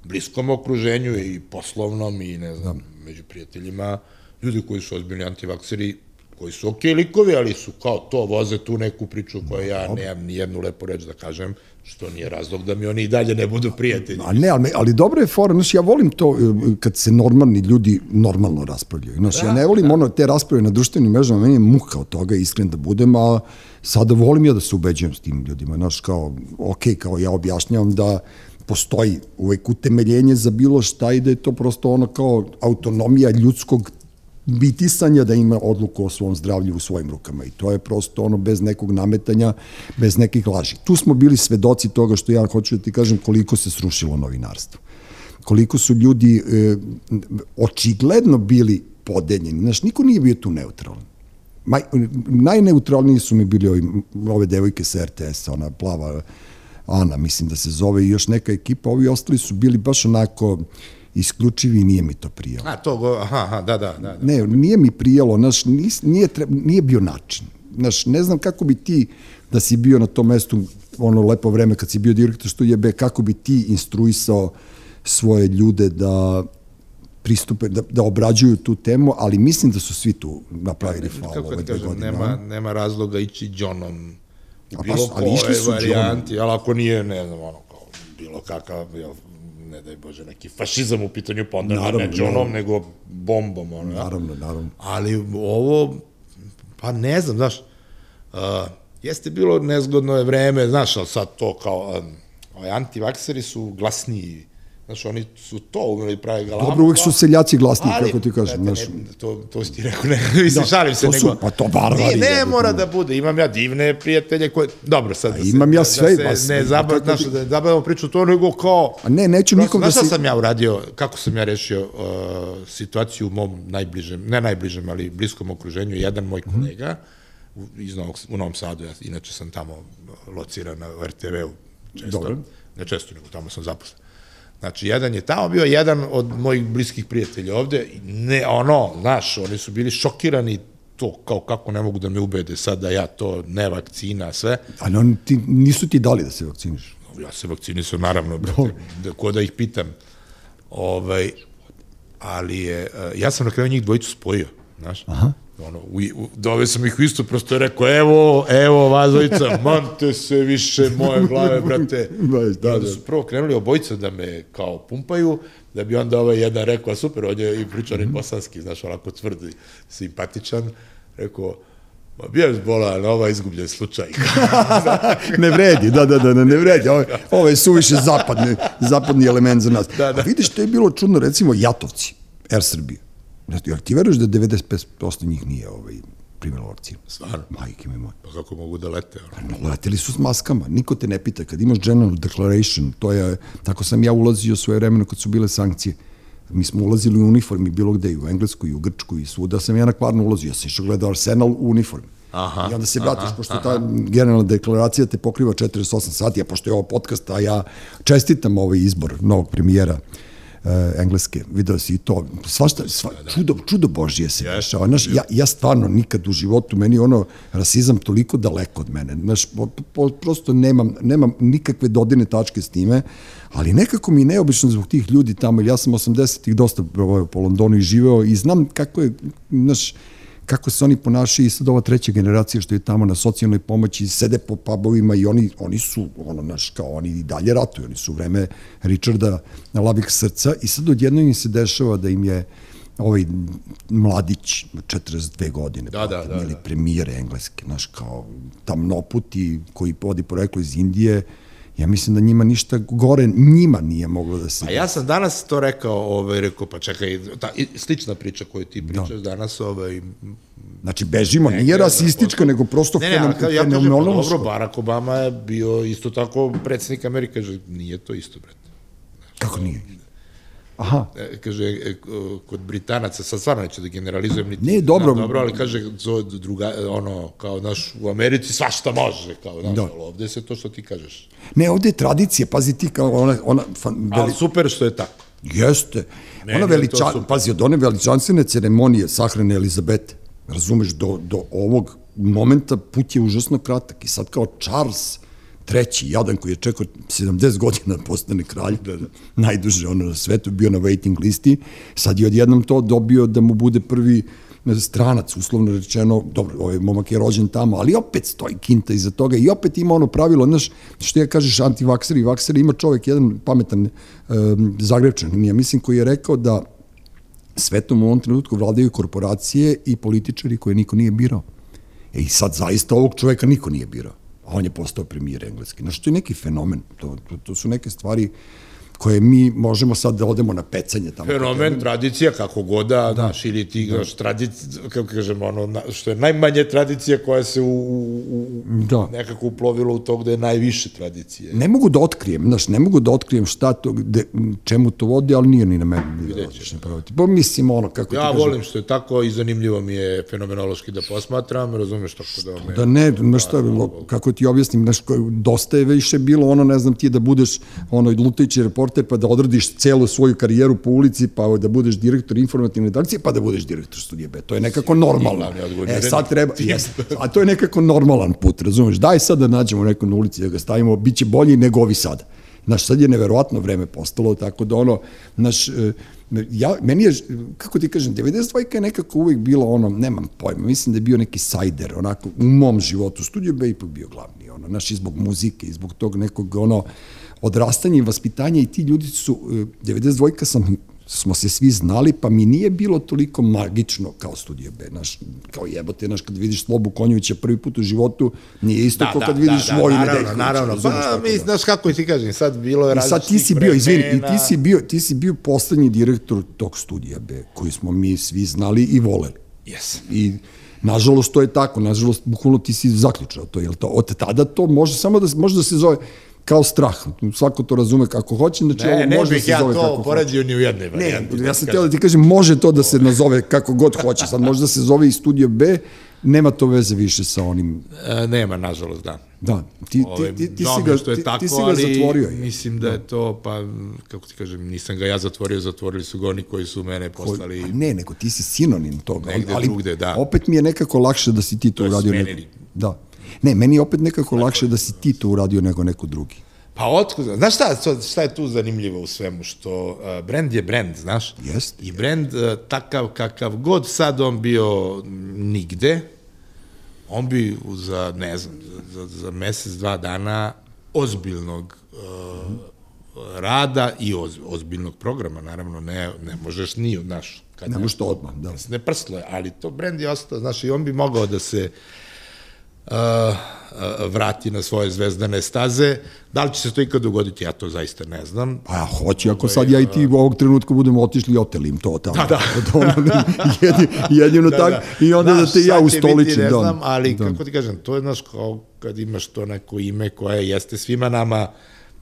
bliskom okruženju i poslovnom i ne znam, da. među prijateljima, ljudi koji su ozbiljni antivakseri, koji su okej okay likovi, ali su kao to, voze tu neku priču koju ja nemam ni jednu lepu reč da kažem, što nije razlog da mi oni i dalje ne budu prijatelji. A ne, ali, ali dobro je fora, znaš, ja volim to e, kad se normalni ljudi normalno raspravljaju. Znaš, da, ja ne volim da. ono te rasprave na društvenim mrežama, meni je muka od toga, iskren da budem, a sada volim ja da se ubeđujem s tim ljudima, znaš, kao, ok, kao ja objašnjavam da postoji uvek utemeljenje za bilo šta i da je to prosto ono kao autonomija ljudskog bitisanja da ima odluku o svom zdravlju u svojim rukama i to je prosto ono bez nekog nametanja, bez nekih laži. Tu smo bili svedoci toga što ja hoću da ti kažem koliko se srušilo novinarstvo. Koliko su ljudi e, očigledno bili podeljeni. Znaš, niko nije bio tu neutralan. Maj, najneutralniji su mi bili ovi, ove devojke sa RTS-a, ona plava Ana, mislim da se zove i još neka ekipa, ovi ostali su bili baš onako isključivi i nije mi to prijalo. A, to go, aha, aha, da, da, da, da. Ne, nije mi prijalo, naš, nis, nije, treba, nije bio način. Naš, ne znam kako bi ti, da si bio na tom mestu ono lepo vreme kad si bio direktor što je kako bi ti instruisao svoje ljude da pristupe, da, da obrađuju tu temu, ali mislim da su svi tu napravili faul ove dve kažem, godine. Nema, nema razloga ići Johnom u bilo pa, koje varijanti, ali ako nije, ne znam, ono, kao bilo kakav, jel, ne daj Bože, neki fašizam u pitanju, pa onda naravno, ne džonom, nego bombom. Ono, naravno, naravno. Ali ovo, pa ne znam, znaš, uh, jeste bilo nezgodno je vreme, znaš, ali sad to kao, um, antivakseri su glasniji Znaš, oni su to umeli pravi galamu. Dobro, uvek su seljaci glasni, ali, kako ti kažem. Znaš. Ne, to, to si ti rekao, ne, mislim, da, šalim se. To su, nego, pa to barvari. Ne, ne mora da bude, imam ja divne prijatelje koje, dobro, sad da se, imam ja sve, da se ne zabav, znaš, da zabavamo priču to, nego kao... A ne, neću nikom da si... Znaš sam ja uradio, kako sam ja rešio uh, situaciju u mom najbližem, ne najbližem, ali bliskom okruženju, jedan moj mhm. kolega, iz Novog, u Novom Sadu, ja inače sam tamo lociran na RTV-u često, Dobro. ne često, nego tamo sam zaposlen Znači, jedan je tamo bio, jedan od mojih bliskih prijatelja ovde, ne, ono, znaš, oni su bili šokirani to, kao kako ne mogu da me ubede sad da ja to, ne vakcina, sve. Ali oni ti, nisu ti dali da se vakciniš? Ja se vakcinisam, naravno, brate, da, ko da ih pitam. Ovaj, ali je, eh, ja sam na kraju njih dvojicu spojio, znaš. Aha ono, u, u, dove sam ih u isto prosto rekao, evo, evo, vazovica, mante se više moje glave, brate. da, da, da. su prvo krenuli obojica da me kao pumpaju, da bi onda ovaj jedan rekao, super, on je i pričao mm -hmm. bosanski, znaš, onako tvrd i simpatičan, rekao, Ma bio zbola na ovaj izgubljen slučaj. ne vredi, da, da, da, ne vredi. Ovo, ovo je suviše zapadni, zapadni element za nas. Da, da. A vidiš, to je bilo čudno, recimo, Jatovci, Air Srbije Jel ti veruješ da 95% njih nije ovaj, primjelo vakcinu? Stvarno? Majke mi moje. Pa kako mogu da lete? Ono? Pa, leteli su s maskama, niko te ne pita. Kad imaš general declaration, to je, tako sam ja ulazio svoje vremena kad su bile sankcije. Mi smo ulazili u uniformi bilo gde, i u Englesku, i u Grčku, i svuda sam ja na kvarno ulazio. Ja sam išao gledao Arsenal u uniformi. Aha, I onda se vratiš, aha, pošto aha. ta generalna deklaracija te pokriva 48 sati, a pošto je ovo podcast, a ja čestitam ovaj izbor novog premijera uh, engleske, video si i to, svašta, sva, da, da. čudo, čudo Božije se dešava. Znaš, ja, ja stvarno nikad u životu, meni ono, rasizam toliko daleko od mene, znaš, po, po, prosto nemam, nemam nikakve dodine tačke s time, ali nekako mi je neobično zbog tih ljudi tamo, ja sam 80-ih dosta po Londonu i živeo i znam kako je, znaš, kako se oni ponašaju i sad ova treća generacija što je tamo na socijalnoj pomoći, sede po pubovima i oni, oni su, ono, naš, kao oni i dalje ratuju, oni su u vreme Richarda na lavih srca i sad odjedno im se dešava da im je ovaj mladić 42 godine, da, da, da, da. premijer engleske, naš kao tamnoputi koji podi poreklo iz Indije, Ja mislim da njima ništa gore njima nije moglo da se... A ja sam danas to rekao, ovaj, rekao, pa čekaj, ta, slična priča koju ti pričaš da. danas, ovaj, Znači, bežimo, nije rasistička, nego prosto ne, ne, fenom, ja kažem, dobro, Barack Obama je bio isto tako predsednik Amerike, nije to isto, brate. Kako nije? Aha. E, kaže, e, kod Britanaca, sad stvarno neću da generalizujem, niti, ne, dobro. Da, dobro, ali kaže, druga, ono, kao, naš, u Americi svašta može, kao, znaš, da. ali ovde se to što ti kažeš. Ne, ovde je tradicija, pazi ti, kao ona, ona fan, veli... Ali super što je tako. Jeste. Ne, ona veličan, pazi, od one veličanstvene ceremonije sahrane Elizabete, razumeš, do, do ovog momenta put je užasno kratak i sad kao Charles treći, jadan koji je čekao 70 godina da postane kralj, da, da. najduže ono na svetu, bio na waiting listi, sad je odjednom to dobio da mu bude prvi stranac, uslovno rečeno, dobro, ovaj momak je rođen tamo, ali opet stoji kinta iza toga i opet ima ono pravilo, znaš, što ja kažeš antivakseri i vakseri, ima čovek jedan pametan um, zagrebčan, ja mislim koji je rekao da svetom u ovom trenutku vladaju korporacije i političari koje niko nije birao. E i sad zaista ovog čoveka niko nije birao. On je postao premijer engleski. Znaš, to je neki fenomen. To, to, to su neke stvari uh, koje mi možemo sad da odemo na pecanje tamo. Fenomen, tradicija, kako god da, da. znaš, ili ti, da. znaš, tradicija, kako kažemo, ono, što je najmanje tradicija koja se u, u, da. nekako uplovilo u to gde je najviše tradicije. Ne mogu da otkrijem, znaš, ne mogu da otkrijem šta to, gde, čemu to vodi, ali nije ni na mene. Videćeš. Pa mislim, ono, kako ja ti kažem. Ja volim što je tako i zanimljivo mi je fenomenološki da posmatram, razumeš tako da me... Da ne, znaš šta, kako ti objasnim, znaš, dosta je više bilo ono, ne znam ti, da budeš ono, lutajući report reporter, pa da odradiš celu svoju karijeru po ulici, pa da budeš direktor informativne redakcije, pa da budeš direktor studije B. To je nekako normalno. E, sad treba, jes, a to je nekako normalan put, razumeš? Daj sad da nađemo neko na ulici, da ga stavimo, bit će bolji nego ovi sada. Znaš, sad je neverovatno vreme postalo, tako da ono, znaš, e, ja, meni je, kako ti kažem, 92 je nekako uvek bilo ono, nemam pojma, mislim da je bio neki sajder, onako, u mom životu, Studio B ipak bio glavni, ono, znaš, i zbog muzike, i zbog tog nekog, ono, odrastanje i vaspitanje i ti ljudi su, 92 e, sam smo se svi znali, pa mi nije bilo toliko magično kao Studio B, naš, kao jebote, naš, kad vidiš Slobu Konjovića prvi put u životu, nije isto da, kao kad da, vidiš da, Voju naravno, Nedeljkovića. Naravno, pa, mi, da. znaš kako ti kažem, sad bilo je različitih sad ti si bio, izvini, i ti si bio, ti si bio poslednji direktor tog Studija B, koji smo mi svi znali i voleli. Yes. I Nažalost, to je tako, nažalost, bukvalno ti si zaključao to, jel to? Od tada to može samo da, može da se zove, kao strah. Svako to razume kako hoće, znači ne, ovo ne može da se ja zove kako hoće. Ne, bih ja to poredio ni u jednoj varijanti. Ne, ja sam htio da ti kažem, može to da se nazove kako god hoće. Sad može da se zove i Studio B, nema to veze više sa onim... E, nema, nažalost, da. Da, ti, ti, ti, ti, si ga, što je ti, tako, ti si ga zatvorio. Mislim da, da je to, pa, kako ti kažem, nisam ga ja zatvorio, zatvorili su ga oni koji su mene poslali... Pa ne, nego ti si sinonim toga. Negde ali, drugde, da. Opet mi je nekako lakše da si ti to, to uradio. Nego, da, Ne, meni je opet nekako Tako lakše da si ti to uradio nego neko drugi. Pa otkud, znaš šta, šta je tu zanimljivo u svemu, što uh, brand je brand, znaš? Jest. I brand uh, takav kakav god sad on bio nigde, on bi za, ne znam, za, za mesec, dva dana ozbiljnog uh, rada i oz, ozbiljnog programa, naravno, ne, ne možeš ni, znaš, kad ne možeš to odmah, da. Ne prslo je, ali to brand je ostao, znaš, i on bi mogao da se uh, vrati na svoje zvezdane staze. Da li će se to ikad dogoditi, ja to zaista ne znam. Pa ja hoće, ako sad ja i ti u ovog trenutku budemo otišli i oteli im to tamo. Da, da. jedino, jedino da, tak, da. i onda da te ja ustoličim. Ne znam, ali da. kako ti kažem, to je, znaš, kao kad imaš to neko ime koje jeste svima nama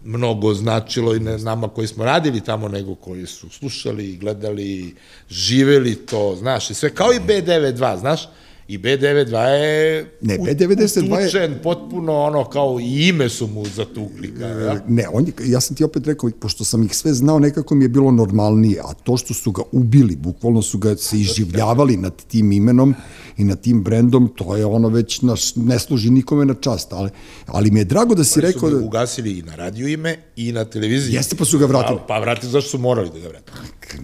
mnogo značilo i ne nama koji smo radili tamo, nego koji su slušali, gledali, živeli to, znaš, i sve, kao i B92, znaš, I B92 je ne, B92 utučen, je... potpuno ono kao i ime su mu zatukli. Ja? Ne, on je, ja sam ti opet rekao, pošto sam ih sve znao, nekako mi je bilo normalnije, a to što su ga ubili, bukvalno su ga se iživljavali nad tim imenom i nad tim brendom, to je ono već naš, ne služi nikome na čast, ali, ali mi je drago da si rekao... Su da... ugasili i na radio ime i na televiziji. Jeste pa su ga vratili. Pa, pa vratili, zašto su morali da ga vrate?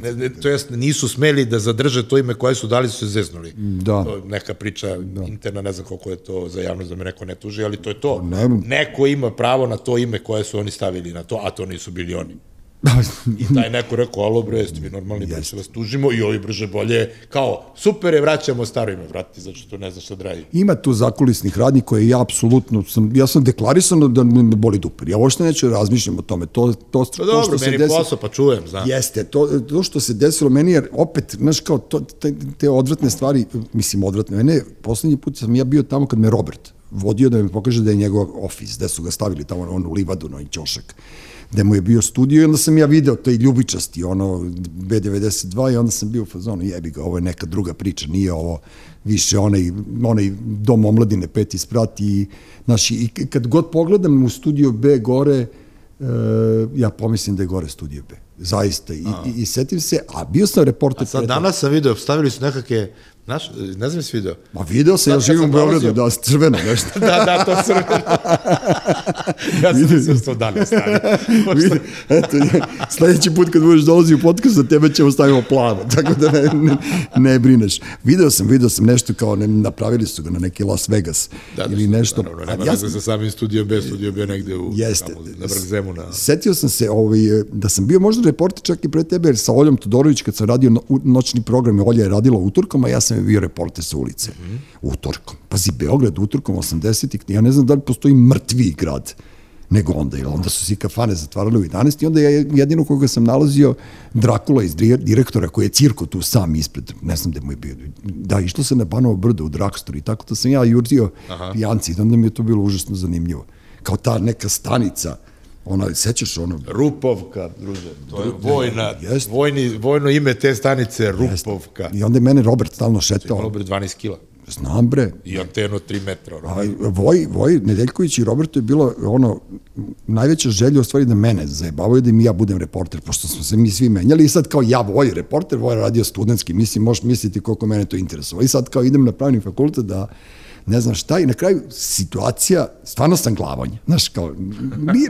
Ne, ne, to jest, nisu smeli da zadrže to ime koje su dali, su se zeznuli. Da. To neka priča da. interna, ne znam koliko je to za javnost da me neko ne tuži, ali to je to. Ne. Neko ima pravo na to ime koje su oni stavili na to, a to nisu bili oni. I taj neko rekao, alo bre, jeste vi normalni, bre, se vas tužimo i ovi brže bolje, kao, super je, vraćamo staro ime, vrati, znači to ne znaš šta dragi. Ima tu zakulisnih radnji koje ja apsolutno, sam, ja sam deklarisano da me boli duper. Ja uopšte neću da razmišljam o tome. To, to, to, pa dobro, što meni se desi... posao, pa čujem, znam. Jeste, to, to što se desilo meni, jer opet, znaš, kao, to, te, te odvratne stvari, mislim, odvratne, mene, poslednji put sam ja bio tamo kad me Robert vodio da mi pokaže da je njegov ofis, da su ga stavili tamo on u livadu, no i ćošak gde mu je bio studio i onda sam ja video taj ljubičasti, ono, B92 i onda sam bio u fazonu, jebi ga, ovo je neka druga priča, nije ovo više onaj, onaj dom omladine peti sprat i, znaš, i kad god pogledam u studio B gore, e, ja pomislim da je gore studio B. Zaista. I, i, i setim se, a bio sam reporter... A sad danas sam video, stavili su nekakve Znaš, ne znam si video. Ma video sam, ja živim u Beogradu, da, crveno nešto. da, da, to crveno. ja sam mislio sto dane stavio. Vidi, eto, sledeći put kad budeš dolazi u podcast, za tebe ćemo stavimo plavo, tako da ne, ne, ne brineš. Video sam, video sam nešto kao, ne, napravili su ga na neki Las Vegas da, da, ili nešto. Naravno, nema ja sa samim studijom, bez studijom bio negde u, jeste, tamo, na Brgzemu. Na... Setio sam se ovaj, da sam bio možda reporter čak i pre tebe, jer sa Oljom Todorović kad sam radio no, noćni program, Olja je radila utorkom, a ja sam bio reporter sa ulice. Mm -hmm. Utorkom. Pazi, Beograd utorkom 80-ih, ja ne znam da li postoji mrtvi grad nego onda, jer onda su se kafane zatvarale u 11 i onda je jedino koga sam nalazio Drakula iz direktora koji je cirko tu sam ispred, ne znam gde mu je bio. Da, išlo se na Banovo brdo u Drakstor i tako da sam ja jurzio pijanci i onda mi je to bilo užasno zanimljivo. Kao ta neka stanica, ona, sećaš ono? Rupovka, druže, to je vojna, jest. vojni, vojno ime te stanice, Rupovka. Jest. I onda je mene Robert stalno šetao. Robert 12 kila. Znam bre. I antenu 3 metra. A, Voj, Voj Nedeljković i Roberto je bilo ono, najveća želja u stvari da mene zajebavaju da mi ja budem reporter, pošto smo se mi svi menjali i sad kao ja Voj reporter, Voj radio studentski, mislim, možeš misliti koliko mene to interesuje. I sad kao idem na pravni fakultet da ne znam šta i na kraju situacija, stvarno sam glavonje, znaš kao,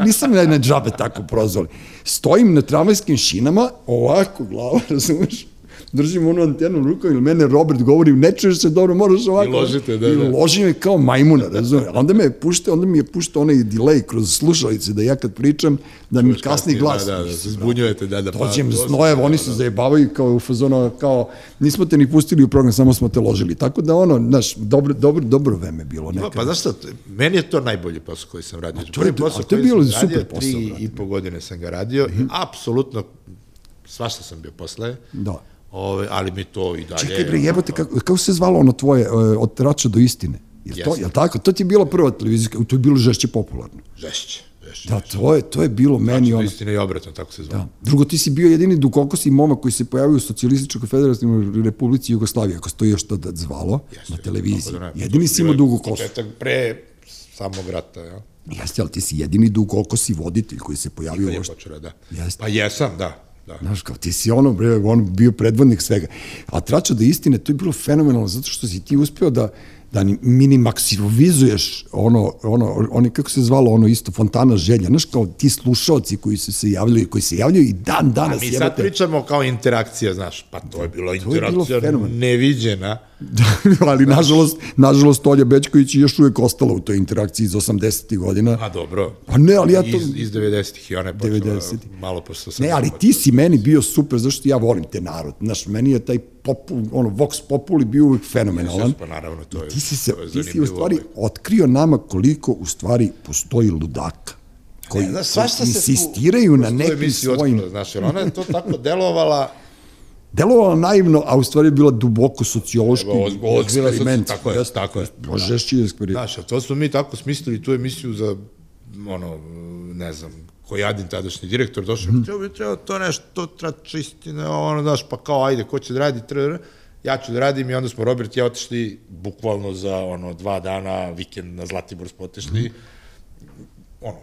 nisam na, džabe tako prozvali. Stojim na tramvajskim šinama, ovako glava, razumeš, držim onu antenu u rukom ili mene Robert govori, ne čuješ se dobro, moraš ovako. I ložite, da, I da. loži me kao majmuna, razumije. Onda me pušte, onda mi je puštao onaj delay kroz slušalice da ja kad pričam, da mi kasni glas. Da, da, da, se zbunjujete, da, da. Pa, Dođem s nojev, oni se zajebavaju kao u fazonu, kao, nismo te ni pustili u program, samo smo te ložili. Tako da ono, znaš, dobro, dobro, dobro vreme bilo. Nekada. Pa, pa znaš šta, meni je to najbolji posao koji sam radio. to je, posao to je bilo super posao. Tri i po godine sam ga radio mm -hmm. i apsolutno svašta sam bio posle. Da Ove, ali mi to i dalje... Čekaj bre, jebote, kako, kako se zvalo ono tvoje, od rača do istine? Je to, je tako? To ti je bila prva televizijska, to je bilo žešće popularno. Žešće. Žešće, da, to je, to je bilo meni ono... Istine i obratno, tako se zvalo. Da. Drugo, ti si bio jedini dukokosi momak koji se pojavio u Socijalističkoj federativnoj republici Jugoslavije, ako se to još tada zvalo, Jeste, na televiziji. Da jedini si imao dugokosi. Početak pre samog rata, ja. Jeste, ali ti si jedini dugokosi voditelj koji se pojavio... Nikad je počeo, da. Jeste. Pa jesam, da. Da. Znaš, kao ti si ono, bre, on bio predvodnik svega. A trača da istine, to je bilo fenomenalno, zato što si ti uspeo da, da mini maksimizuješ ono, ono, oni, kako se zvalo, ono isto, fontana želja, znaš, kao ti slušalci koji su se javljaju, koji se javljaju i dan danas A mi sad pričamo kao interakcija, znaš, pa to je bilo interakcija je bilo neviđena. ali nažalost, nažalost Olja Bečković je još uvek ostala u toj interakciji iz 80. godina. A dobro. Pa ne, ali ja to... Iz, iz 90-ih i ona je počela 90 malo posle 80 Ne, ali ti si meni bio super, zašto ja volim te narod. Znaš, meni je taj popul, ono, Vox Populi bio uvijek fenomenalan. Pa naravno, to je, ti si, se, ti si u stvari otkrio nama koliko u stvari postoji ludaka koji, ne, znaš, koji insistiraju na nekim svojim... Otkrio, znaš, ona je to tako delovala delovala naivno, a u stvari je bila duboko sociološki eksperiment. Tako je, tako je. Možešći eksperiment. Znaš, a to smo mi tako smislili tu emisiju za, ono, ne znam, Kojadin, tadašnji direktor, došao, mm. treba, treba to nešto, to treba čistine, ono, znaš, pa kao, ajde, ko će da radi, treba, ja ću da radim i onda smo Robert i ja otišli bukvalno za ono dva dana, vikend na Zlatibor smo otišli, mm. ono,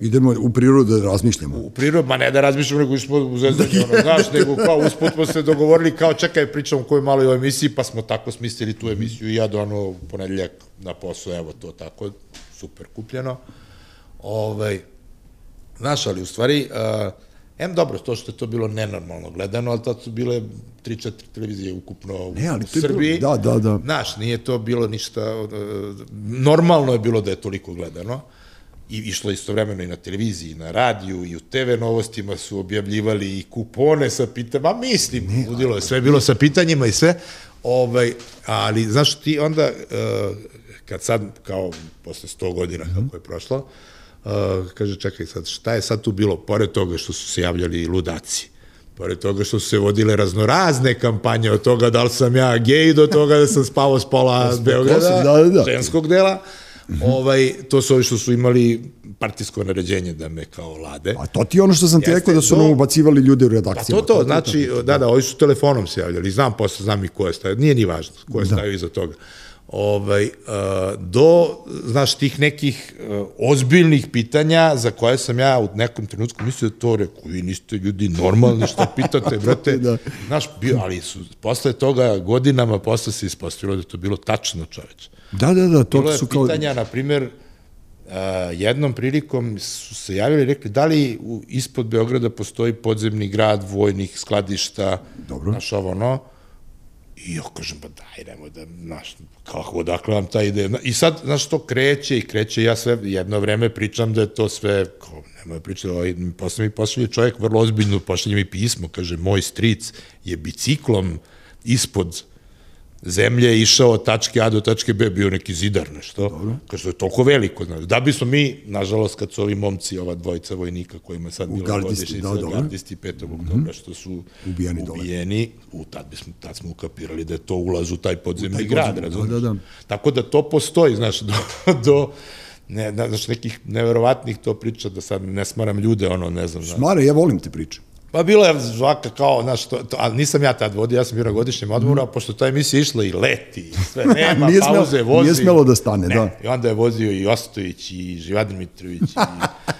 Idemo u prirodu da razmišljamo. U prirodu, ma ne da razmišljamo, nego smo u zezdanju, ono, znaš, nego kao usput smo se dogovorili, kao čekaj, pričamo o kojoj maloj emisiji, pa smo tako smislili tu emisiju i ja do ono ponedeljak na posao, evo to tako, super kupljeno. Ovaj, znaš, ali u stvari, uh, em dobro, to što je to bilo nenormalno gledano, ali tad su bile 3-4 televizije ukupno ne, ali u Srbiji. Bilo, da, da, da. Znaš, nije to bilo ništa, uh, normalno je bilo da je toliko gledano. Uh, i išlo istovremeno i na televiziji, i na radiju, i u TV novostima su objavljivali i kupone sa pitanjima, mislim, ne, udilo je sve, bilo sa pitanjima i sve, ovaj, ali, znaš, ti onda, uh, kad sad, kao posle 100 godina mm -hmm. kako je prošlo, uh, kaže, čekaj sad, šta je sad tu bilo, pored toga što su se javljali ludaci, pored toga što su se vodile raznorazne kampanje od toga da li sam ja gej, do toga da sam spavao s pola Beograda, da, da, da. ženskog dela. Ovaj, to su ovi što su imali partijsko naređenje da me kao lade. A to ti ono što sam ti rekao da su nam ubacivali ljude u redakciju. Pa to, to, znači, da, da, ovi su telefonom se javljali, znam posle, znam i ko je stavio, nije ni važno ko je da. stavio iza toga. ovaj, uh, do, znaš, tih nekih uh, ozbiljnih pitanja za koje sam ja u nekom trenutku mislio da to rekao, vi niste ljudi normalni, šta pitate, brate, da. znaš, bio, ali su, posle toga godinama posle se ispostavilo da to bilo tačno čoveče. Da, da, da, to bilo su kao... pitanja, na primer, uh, jednom prilikom su se javili i rekli da li u, ispod Beograda postoji podzemni grad vojnih skladišta, Dobro. znaš ovo, no, I ja kažem, pa daj, nemoj da, znaš, kako, odakle vam ta ideja? I sad, znaš, to kreće i kreće, ja sve jedno vreme pričam da je to sve, kao, nemoj pričati, ovaj, posle mi pošalje čovjek vrlo ozbiljno, pošalje mi pismo, kaže, moj stric je biciklom ispod zemlje išao od tačke A do tačke B, bio neki zidar nešto, Dobro. kaže, to je toliko veliko, znaš. Da bismo mi, nažalost, kad su ovi momci, ova dvojica vojnika kojima sad bila godišnica, da, gardisti 5. Mm -hmm. oktobra, što su ubijeni, ubijeni u, tad, bismo, tad smo ukapirali da je to ulaz u taj podzemni u taj grad, da, razumiješ? Da, da, da. Tako da to postoji, znaš, do, do ne, znaš, nekih neverovatnih to priča, da sad ne smaram ljude, ono, ne znam. Smare, ja volim te priče. Pa bilo je zvaka kao, znaš, to, to, ali nisam ja tad vodio, ja sam bio na godišnjem odmoru, a pošto ta emisija išla i leti, i sve, nema nije pauze, smelo, vozi. Nije smelo da stane, ne. da. I onda je vozio i Ostojić, i Živadin Mitrović,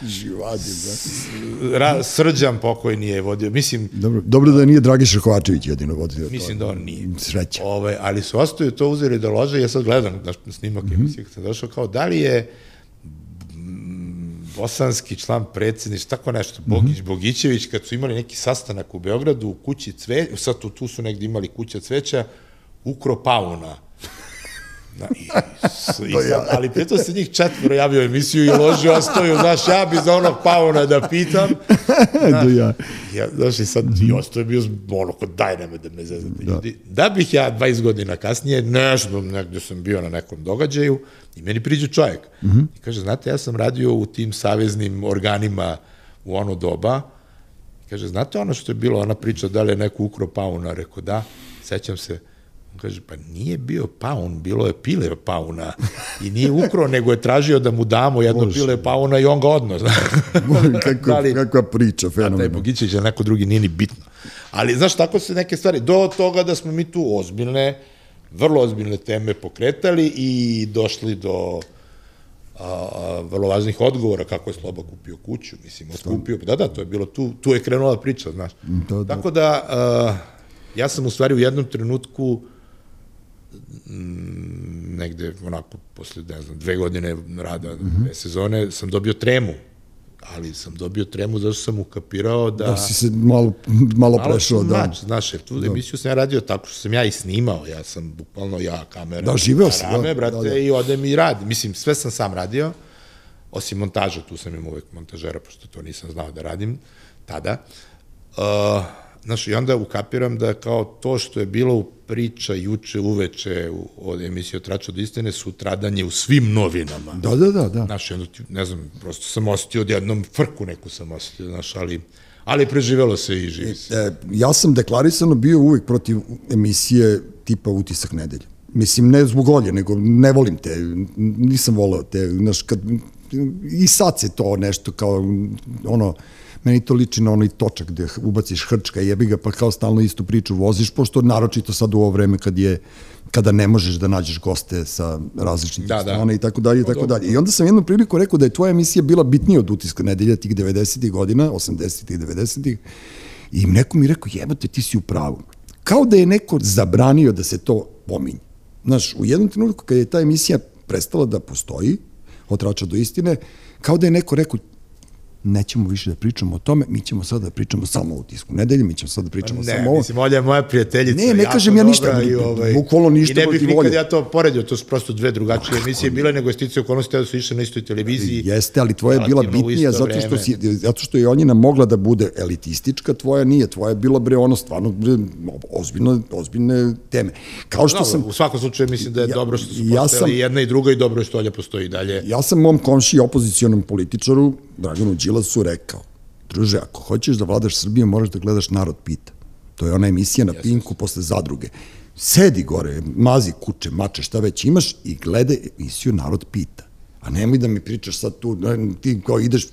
i Živadin, da. Ra, Srđan pokojni je vodio, mislim... Dobro, dobro da nije Dragiša Kovačević jedino vodio. Mislim to. da on nije. Sreća. Ove, ali su Ostoju to uzeli da lože, ja sad gledam na snimak mm -hmm. emisije, kad sam došao, kao, da li je bosanski član predsjedništva, tako nešto, Bogić, mm -hmm. Bogićević, kad su imali neki sastanak u Beogradu u kući cve, sad tu, tu su negde imali kuća cveća, ukro pauna. Da, i, i, sad, ali pritom se njih četvoro javio emisiju i ložio ostoju, znaš, ja bi za onog pauna da pitam. Znaš, da ja. ja. Znaš, i sad i ostoje bio ono, kod daj nemoj da me zezate da. ljudi. Da bih ja 20 godina kasnije, nešto, negde sam bio na nekom događaju, I meni priđe čovjek mm -hmm. i kaže, znate, ja sam radio u tim saveznim organima u ono doba, kaže, znate ono što je bilo, ona priča da li je neko ukro pauna, rekao da, sećam se, kaže, pa nije bio paun, bilo je pile pauna i nije ukro, nego je tražio da mu damo jedno Bože. pile pauna i on ga odno. Kako, da li, kakva priča, fenomen. A taj Bogićević je neko drugi, nije ni bitno. Ali, znaš, tako se neke stvari, do toga da smo mi tu ozbiljne, vrlo ozbiljne teme pokretali i došli do a, a, vrlo važnih odgovora kako je Sloba kupio kuću, mislim, otkupio, da, da, to je bilo, tu, tu je krenula priča, znaš. Da, da. Tako da, a, ja sam u stvari u jednom trenutku m, negde, onako, posle, ne znam, dve godine rada, mm -hmm. dve sezone, sam dobio tremu ali sam dobio tremu zato što sam ukapirao da... Da si se malo, malo, prešao, da. Mač, znaš, jer tu da. emisiju sam ja radio tako što sam ja i snimao, ja sam bukvalno ja, kamera, da, živeo si, da, brate, da, da. i odem i radi. Mislim, sve sam sam radio, osim montaža, tu sam imao uvek montažera, pošto to nisam znao da radim tada. Uh, Znaš, i onda ukapiram da kao to što je bilo u priča juče uveče od emisije Trača do istine su tradanje u svim novinama. Da, da, da. da. Znaš, onda, ne znam, prosto sam osetio od jednom frku neku sam osetio, znaš, ali, ali preživelo se i živi se. E, ja sam deklarisano bio uvijek protiv emisije tipa Utisak nedelje. Mislim, ne zbog olje, nego ne volim te, nisam voleo te, znaš, kad, i sad se to nešto kao, ono, meni to liči na onaj točak gde ubaciš hrčka jebi ga pa kao stalno istu priču voziš, pošto naročito sad u ovo vreme kad je kada ne možeš da nađeš goste sa različitih da, strana da. i tako dalje i tako dalje. I onda sam jednom priliku rekao da je tvoja emisija bila bitnija od utiska nedelja tih 90. godina, 80. i 90. I neko mi rekao, jebate, ti si u pravu. Kao da je neko zabranio da se to pominje. Znaš, u jednom trenutku kad je ta emisija prestala da postoji, od trača do istine, kao da je neko rekao, nećemo više da pričamo o tome, mi ćemo sada da pričamo samo o utisku nedelje, mi ćemo sada da pričamo ne, samo o... Ne, mislim, Olja je moja prijateljica. Ne, ne kažem ja ništa, i, ovaj, bukvalno ništa I ne bih nikad ja to poredio, to su prosto dve drugačije emisije bile, nego stice okolnosti da su išle na istoj televiziji. Jeste, ali tvoja je bila bitnija zato što, si, zato što je onjina mogla da bude elitistička, tvoja nije, tvoja je bila bre ono stvarno bre, ozbiljno, ozbiljne teme. Kao što no, sam... U svakom slučaju mislim da je ja, dobro što su ja sam, jedna i druga i dobro što Olja postoji dalje. Ja sam mom komši opozicijonom političaru Draganu Đilasu rekao, druže, ako hoćeš da vladaš Srbijom, moraš da gledaš Narod pita. To je ona emisija na Pinku posle zadruge. Sedi gore, mazi kuće, mače, šta već imaš i gledaj emisiju Narod pita. Pa nemoj da mi pričaš sad tu, ti kao ideš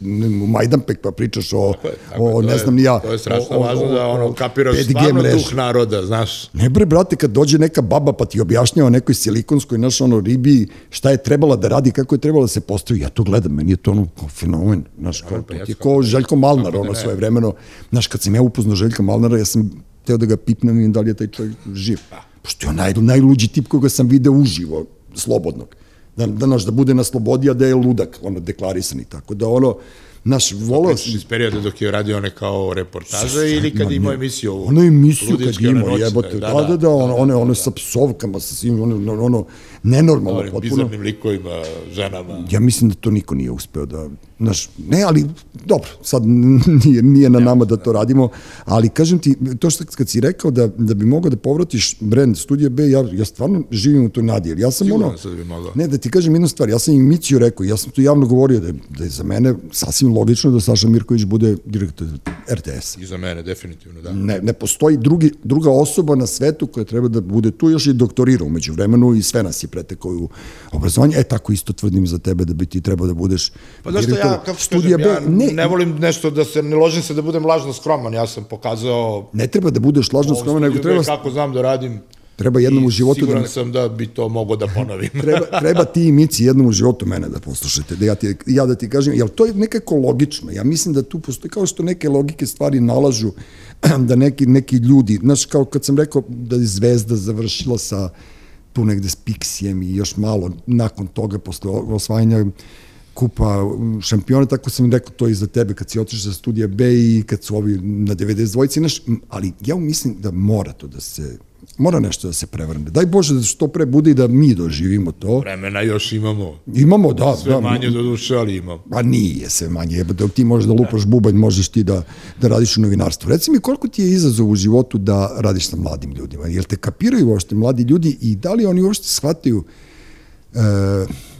u Majdanpek pa pričaš o, tako je, tako o ne je, znam ni ja. To je strašno o, važno da ono kapiraš stvarno duh naroda, znaš. Ne bre, brate, kad dođe neka baba pa ti objašnjava nekoj silikonskoj, znaš, ono, ribi, šta je trebala da radi, kako je trebala da se postavi, ja to gledam, meni je to ono kao fenomen, znaš, kao, pa to ti je kao Željko Malnar, ono, svoje vremeno, znaš, kad sam ja upoznao Željka Malnara, ja sam teo da ga pipnem i da li je taj čovjek živ. Pa. Pošto je on naj, najluđi tip koga sam video uživo, slobodnog da, da, naš, da bude na slobodi, a da je ludak, ono, deklarisani. Tako da, ono, naš volao... Pričaš iz perioda dok je radio one kao reportaže ili kad imao emisiju Ono emisiju kad imao, jebote, da, da, da, da, ono, one, one sa psovkama, sa svim, ono, ono, nenormalno potpuno. Bizarnim likovima, ženama. Ja mislim da to niko nije uspeo da, znaš, ne, ali, dobro, sad nije, nije na nama da to radimo, ali kažem ti, to što kad si rekao da, da bi mogao da povratiš brand Studija B, ja, ja stvarno živim u toj nadi, jer ja sam Sigurno ono... Da bi mogao. Ne, da ti kažem jednu stvar, ja sam im Miciju rekao, ja sam to javno govorio da je, da je za mene sasvim logično da Saša Mirković bude direktor RTS. I za mene, definitivno, da. Ne, ne postoji drugi, druga osoba na svetu koja treba da bude tu, još i doktorira umeđu vremenu i sve nas je pretekao u obrazovanje. E, tako isto tvrdim za tebe da bi ti trebao da budeš pa zašto ja, kako studija kažem, ja ne, ne volim nešto da se, ne ložim se da budem lažno skroman, ja sam pokazao... Ne treba da budeš lažno skroman, nego treba... Kako znam da radim, Treba jednom u životu da... Siguran sam da bi to mogo da ponovim. treba, treba ti i Mici jednom u životu mene da poslušate, da ja, ti, ja da ti kažem, jel to je nekako logično? Ja mislim da tu postoji, kao što neke logike stvari nalažu, da neki, neki ljudi, znaš, kao kad sam rekao da je Zvezda završila sa tu negde s Pixijem i još malo nakon toga, posle osvajanja kupa šampiona, tako sam rekao to i za tebe kad si otišao za studija B i kad su ovi na 92 naš, ali ja mislim da mora to da se mora nešto da se prevrne. Daj Bože da što pre bude i da mi doživimo to. Vremena još imamo. Imamo, da. Sve da, manje do duše, ali imamo. Pa nije sve manje. Dok ti možeš da lupaš bubanj, možeš ti da, da radiš u novinarstvu. Reci mi koliko ti je izazov u životu da radiš sa mladim ljudima? Jel te kapiraju uopšte mladi ljudi i da li oni uopšte shvataju e,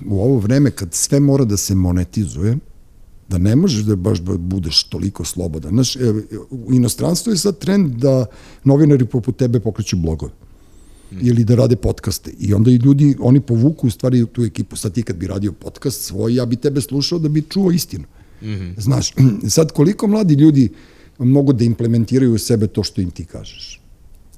u ovo vreme kad sve mora da se monetizuje, da ne možeš da baš budeš toliko slobodan. Znaš, e, u inostranstvu je sad trend da novinari poput tebe pokreću blogove mm. ili da rade podcaste. I onda i ljudi, oni povuku u stvari tu ekipu. Sad ti kad bi radio podcast svoj, ja bi tebe slušao da bi čuo istinu. Mm -hmm. Znaš, sad koliko mladi ljudi mogu da implementiraju u sebe to što im ti kažeš?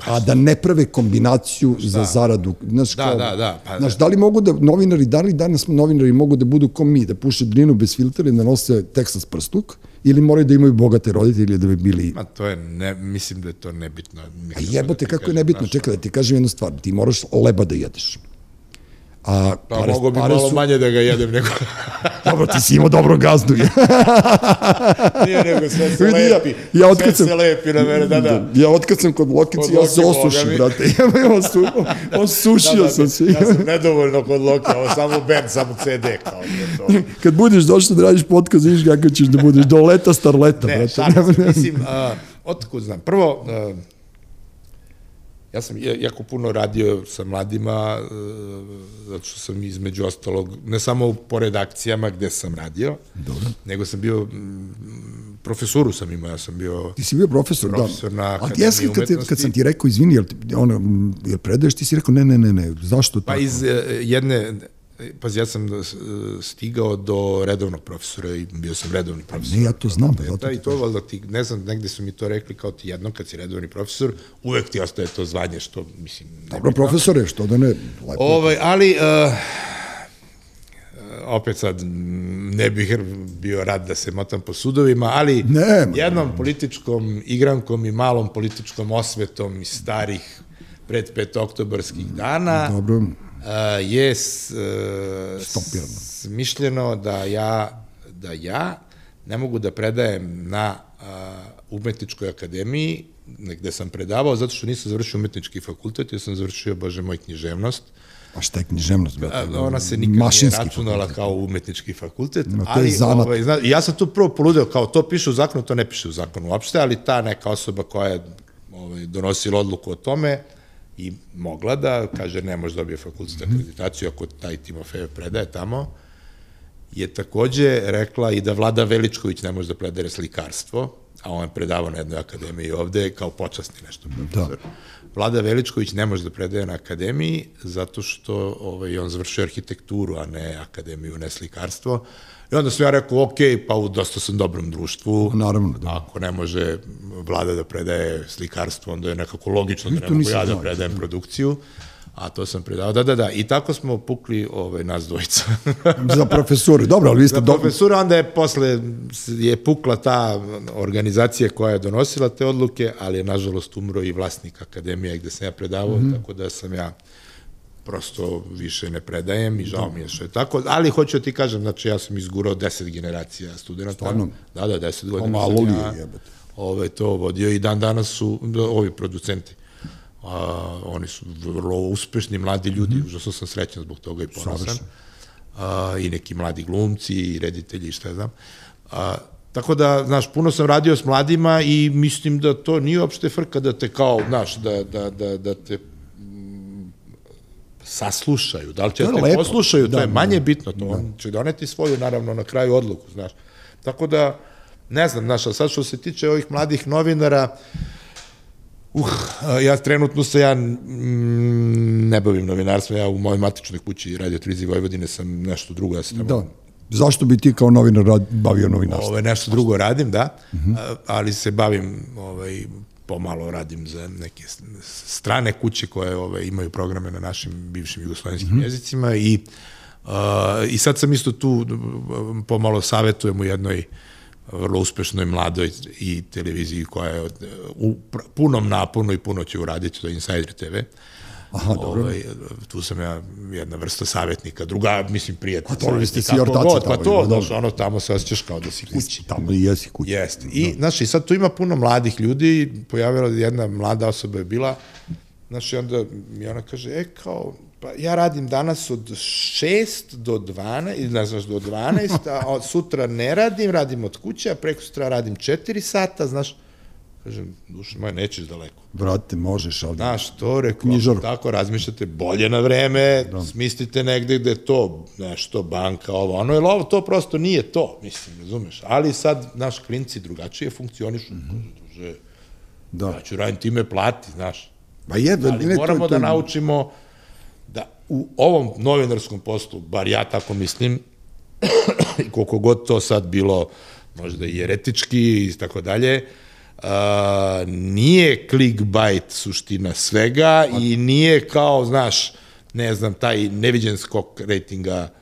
A da ne prave kombinaciju Šta? za zaradu. Znaš, da, kao, da, da. Pa, znaš, da li mogu da, novinari, da li danas novinari mogu da budu kao mi, da puše drinu bez filtera i da nose Texas prstuk, ili moraju da imaju bogate roditelje da bi bili... Ma to je, ne, mislim da je to nebitno. Mislim a jebote, da kako kažem, je nebitno, čekaj da ti kažem jednu stvar, ti moraš leba da jedeš. A pa pare, mogo bi pare malo su... manje da ga jedem nego... Dobro, ti si imao dobro gazdu. Nije nego sve se lepi. Ja, ja sve sam, se lepi na mene, da, da. Ja otkad sam kod Lokici, ja se osušim, brate. Ja su, osušio da, da, sam se. Ja sam nedovoljno kod Loki, ovo samo band, samo CD. Kao to. Kad budeš došao da radiš podcast, vidiš kako ćeš da budeš do leta starleta, ne, brate. Ne, šalim mislim, uh, otkud znam. Prvo, uh, Ja sam jako puno radio sa mladima, e, zato što sam između ostalog, ne samo po redakcijama gde sam radio, Dobro. nego sam bio, profesoru sam imao, ja sam bio... Ti si bio profesor, profesor da. na Akademiji ja kad, kad, kad sam ti rekao, izvini, jel, ono, jel predaješ, ti si rekao, ne, ne, ne, ne, zašto pa tako? Pa iz e, jedne, Pazi, ja sam e, stigao do redovnog profesora i bio sam redovni profesor. Ne, ja to znam. Da, da, I to, valjda ti, ne znam, negde su mi to rekli kao ti jednom kad si redovni profesor, uvek ti ostaje to zvanje što, mislim... Dobro, profesore, što da ne... Lepo. Ovaj, ali, uh, opet sad ne bih bio rad da se motam po sudovima, ali ne, jednom političkom igrankom i malom političkom osvetom iz starih pred petoktobarskih dana Dobro je uh, smišljeno da ja, da ja ne mogu da predajem na uh, umetničkoj akademiji, gde sam predavao, zato što nisam završio umetnički fakultet, ja sam završio, bože moj, književnost. A šta je književnost? Brate? Ona se nikad Mašinski nije računala fakultet. kao umetnički fakultet, no, ali zanat. ovaj, zna, ja sam tu prvo poludeo, kao to piše u zakonu, to ne piše u zakonu uopšte, ali ta neka osoba koja je ovaj, donosila odluku o tome, i mogla da, kaže, ne može da dobije fakultet mhm. akreditaciju ako taj Timofejev predaje tamo, je takođe rekla i da Vlada Veličković ne može da predaje slikarstvo, a on je predavao na jednoj akademiji ovde kao počasni nešto profesor. Da. Vlada Veličković ne može da predaje na akademiji zato što ovaj, on završio arhitekturu, a ne akademiju, ne slikarstvo. I onda sam ja rekao, ok, pa u dosta sam dobrom društvu. Naravno, da. Ako ne može vlada da predaje slikarstvo, onda je nekako logično da ne mogu ja da predajem produkciju. A to sam predao, da, da, da. I tako smo pukli ovaj, nas dvojica. Za profesuru, dobro, ali vi ste... Za profesuru, onda je posle je pukla ta organizacija koja je donosila te odluke, ali je nažalost umro i vlasnik akademije gde sam ja predavao, mm -hmm. tako da sam ja prosto više ne predajem i žao mi je što je tako, ali hoću da ti kažem, znači ja sam izgurao deset generacija studenta. Stvarno? Da, da, deset godina. O malo li je jebate? Ove, to vodio i dan danas su ovi producenti. A, oni su vrlo uspešni mladi ljudi, mm -hmm. užasno sam srećan zbog toga i ponosan. A, I neki mladi glumci i reditelji i šta znam. A, Tako da, znaš, puno sam radio s mladima i mislim da to nije uopšte frka da te kao, znaš, da, da, da, da te saslušaju, da li će da te lepo. poslušaju, da, to je manje da, bitno, to da. on će doneti svoju, naravno, na kraju odluku, znaš. Tako da, ne znam, znaš, a sad što se tiče ovih mladih novinara, uh, ja trenutno se ja mm, ne bavim novinarstvom, ja u mojoj matičnoj kući Radio Trizi Vojvodine sam nešto drugo, ja se tamo... Da. Zašto bi ti kao novinar rad, bavio novinarstvo? Ove, nešto drugo radim, da, uh mhm. -huh. ali se bavim ovaj, pomalo radim za neke strane kuće koje ove, imaju programe na našim bivšim jugoslovenskim mm -hmm. jezicima i uh, i sad sam isto tu pomalo savetujem u jednoj vrlo uspešnoj mladoj i televiziji koja je u punom naponu i puno će uraditi, to je Insider TV. Aha, dobro. Ovaj, tu sam ja jedna vrsta savjetnika, druga, mislim, prijatelj. A to ste si ortaci tamo. Pa to, znaš, ono, tamo se osjećaš kao da si kući. Tamo i jesi kući. Jeste. I, da. znaš, i sad tu ima puno mladih ljudi, pojavila jedna mlada osoba je bila, znaš, i onda mi ona kaže, e, kao, pa ja radim danas od 6 do 12, ili ne znaš, do 12, a sutra ne radim, radim od kuće, a preko sutra radim 4 sata, znaš, Kažem, duša moja, nećeš daleko. Brate, možeš, ali... Znaš, to rekao, knjižar. tako razmišljate bolje na vreme, da. smislite negde gde to, nešto, banka, ovo, ono, jer ovo to prosto nije to, mislim, razumeš. Ali sad, naš klinci drugačije funkcionišu, mm -hmm. druže, da. ja ću raditi time plati, znaš. Ba je, Ali ne, moramo to, to... da naučimo da u ovom novinarskom poslu, bar ja tako mislim, koliko god to sad bilo možda i eretički i tako dalje, Uh, nije clickbait suština svega i nije kao, znaš, ne znam, taj neviđen skok rejtinga uh,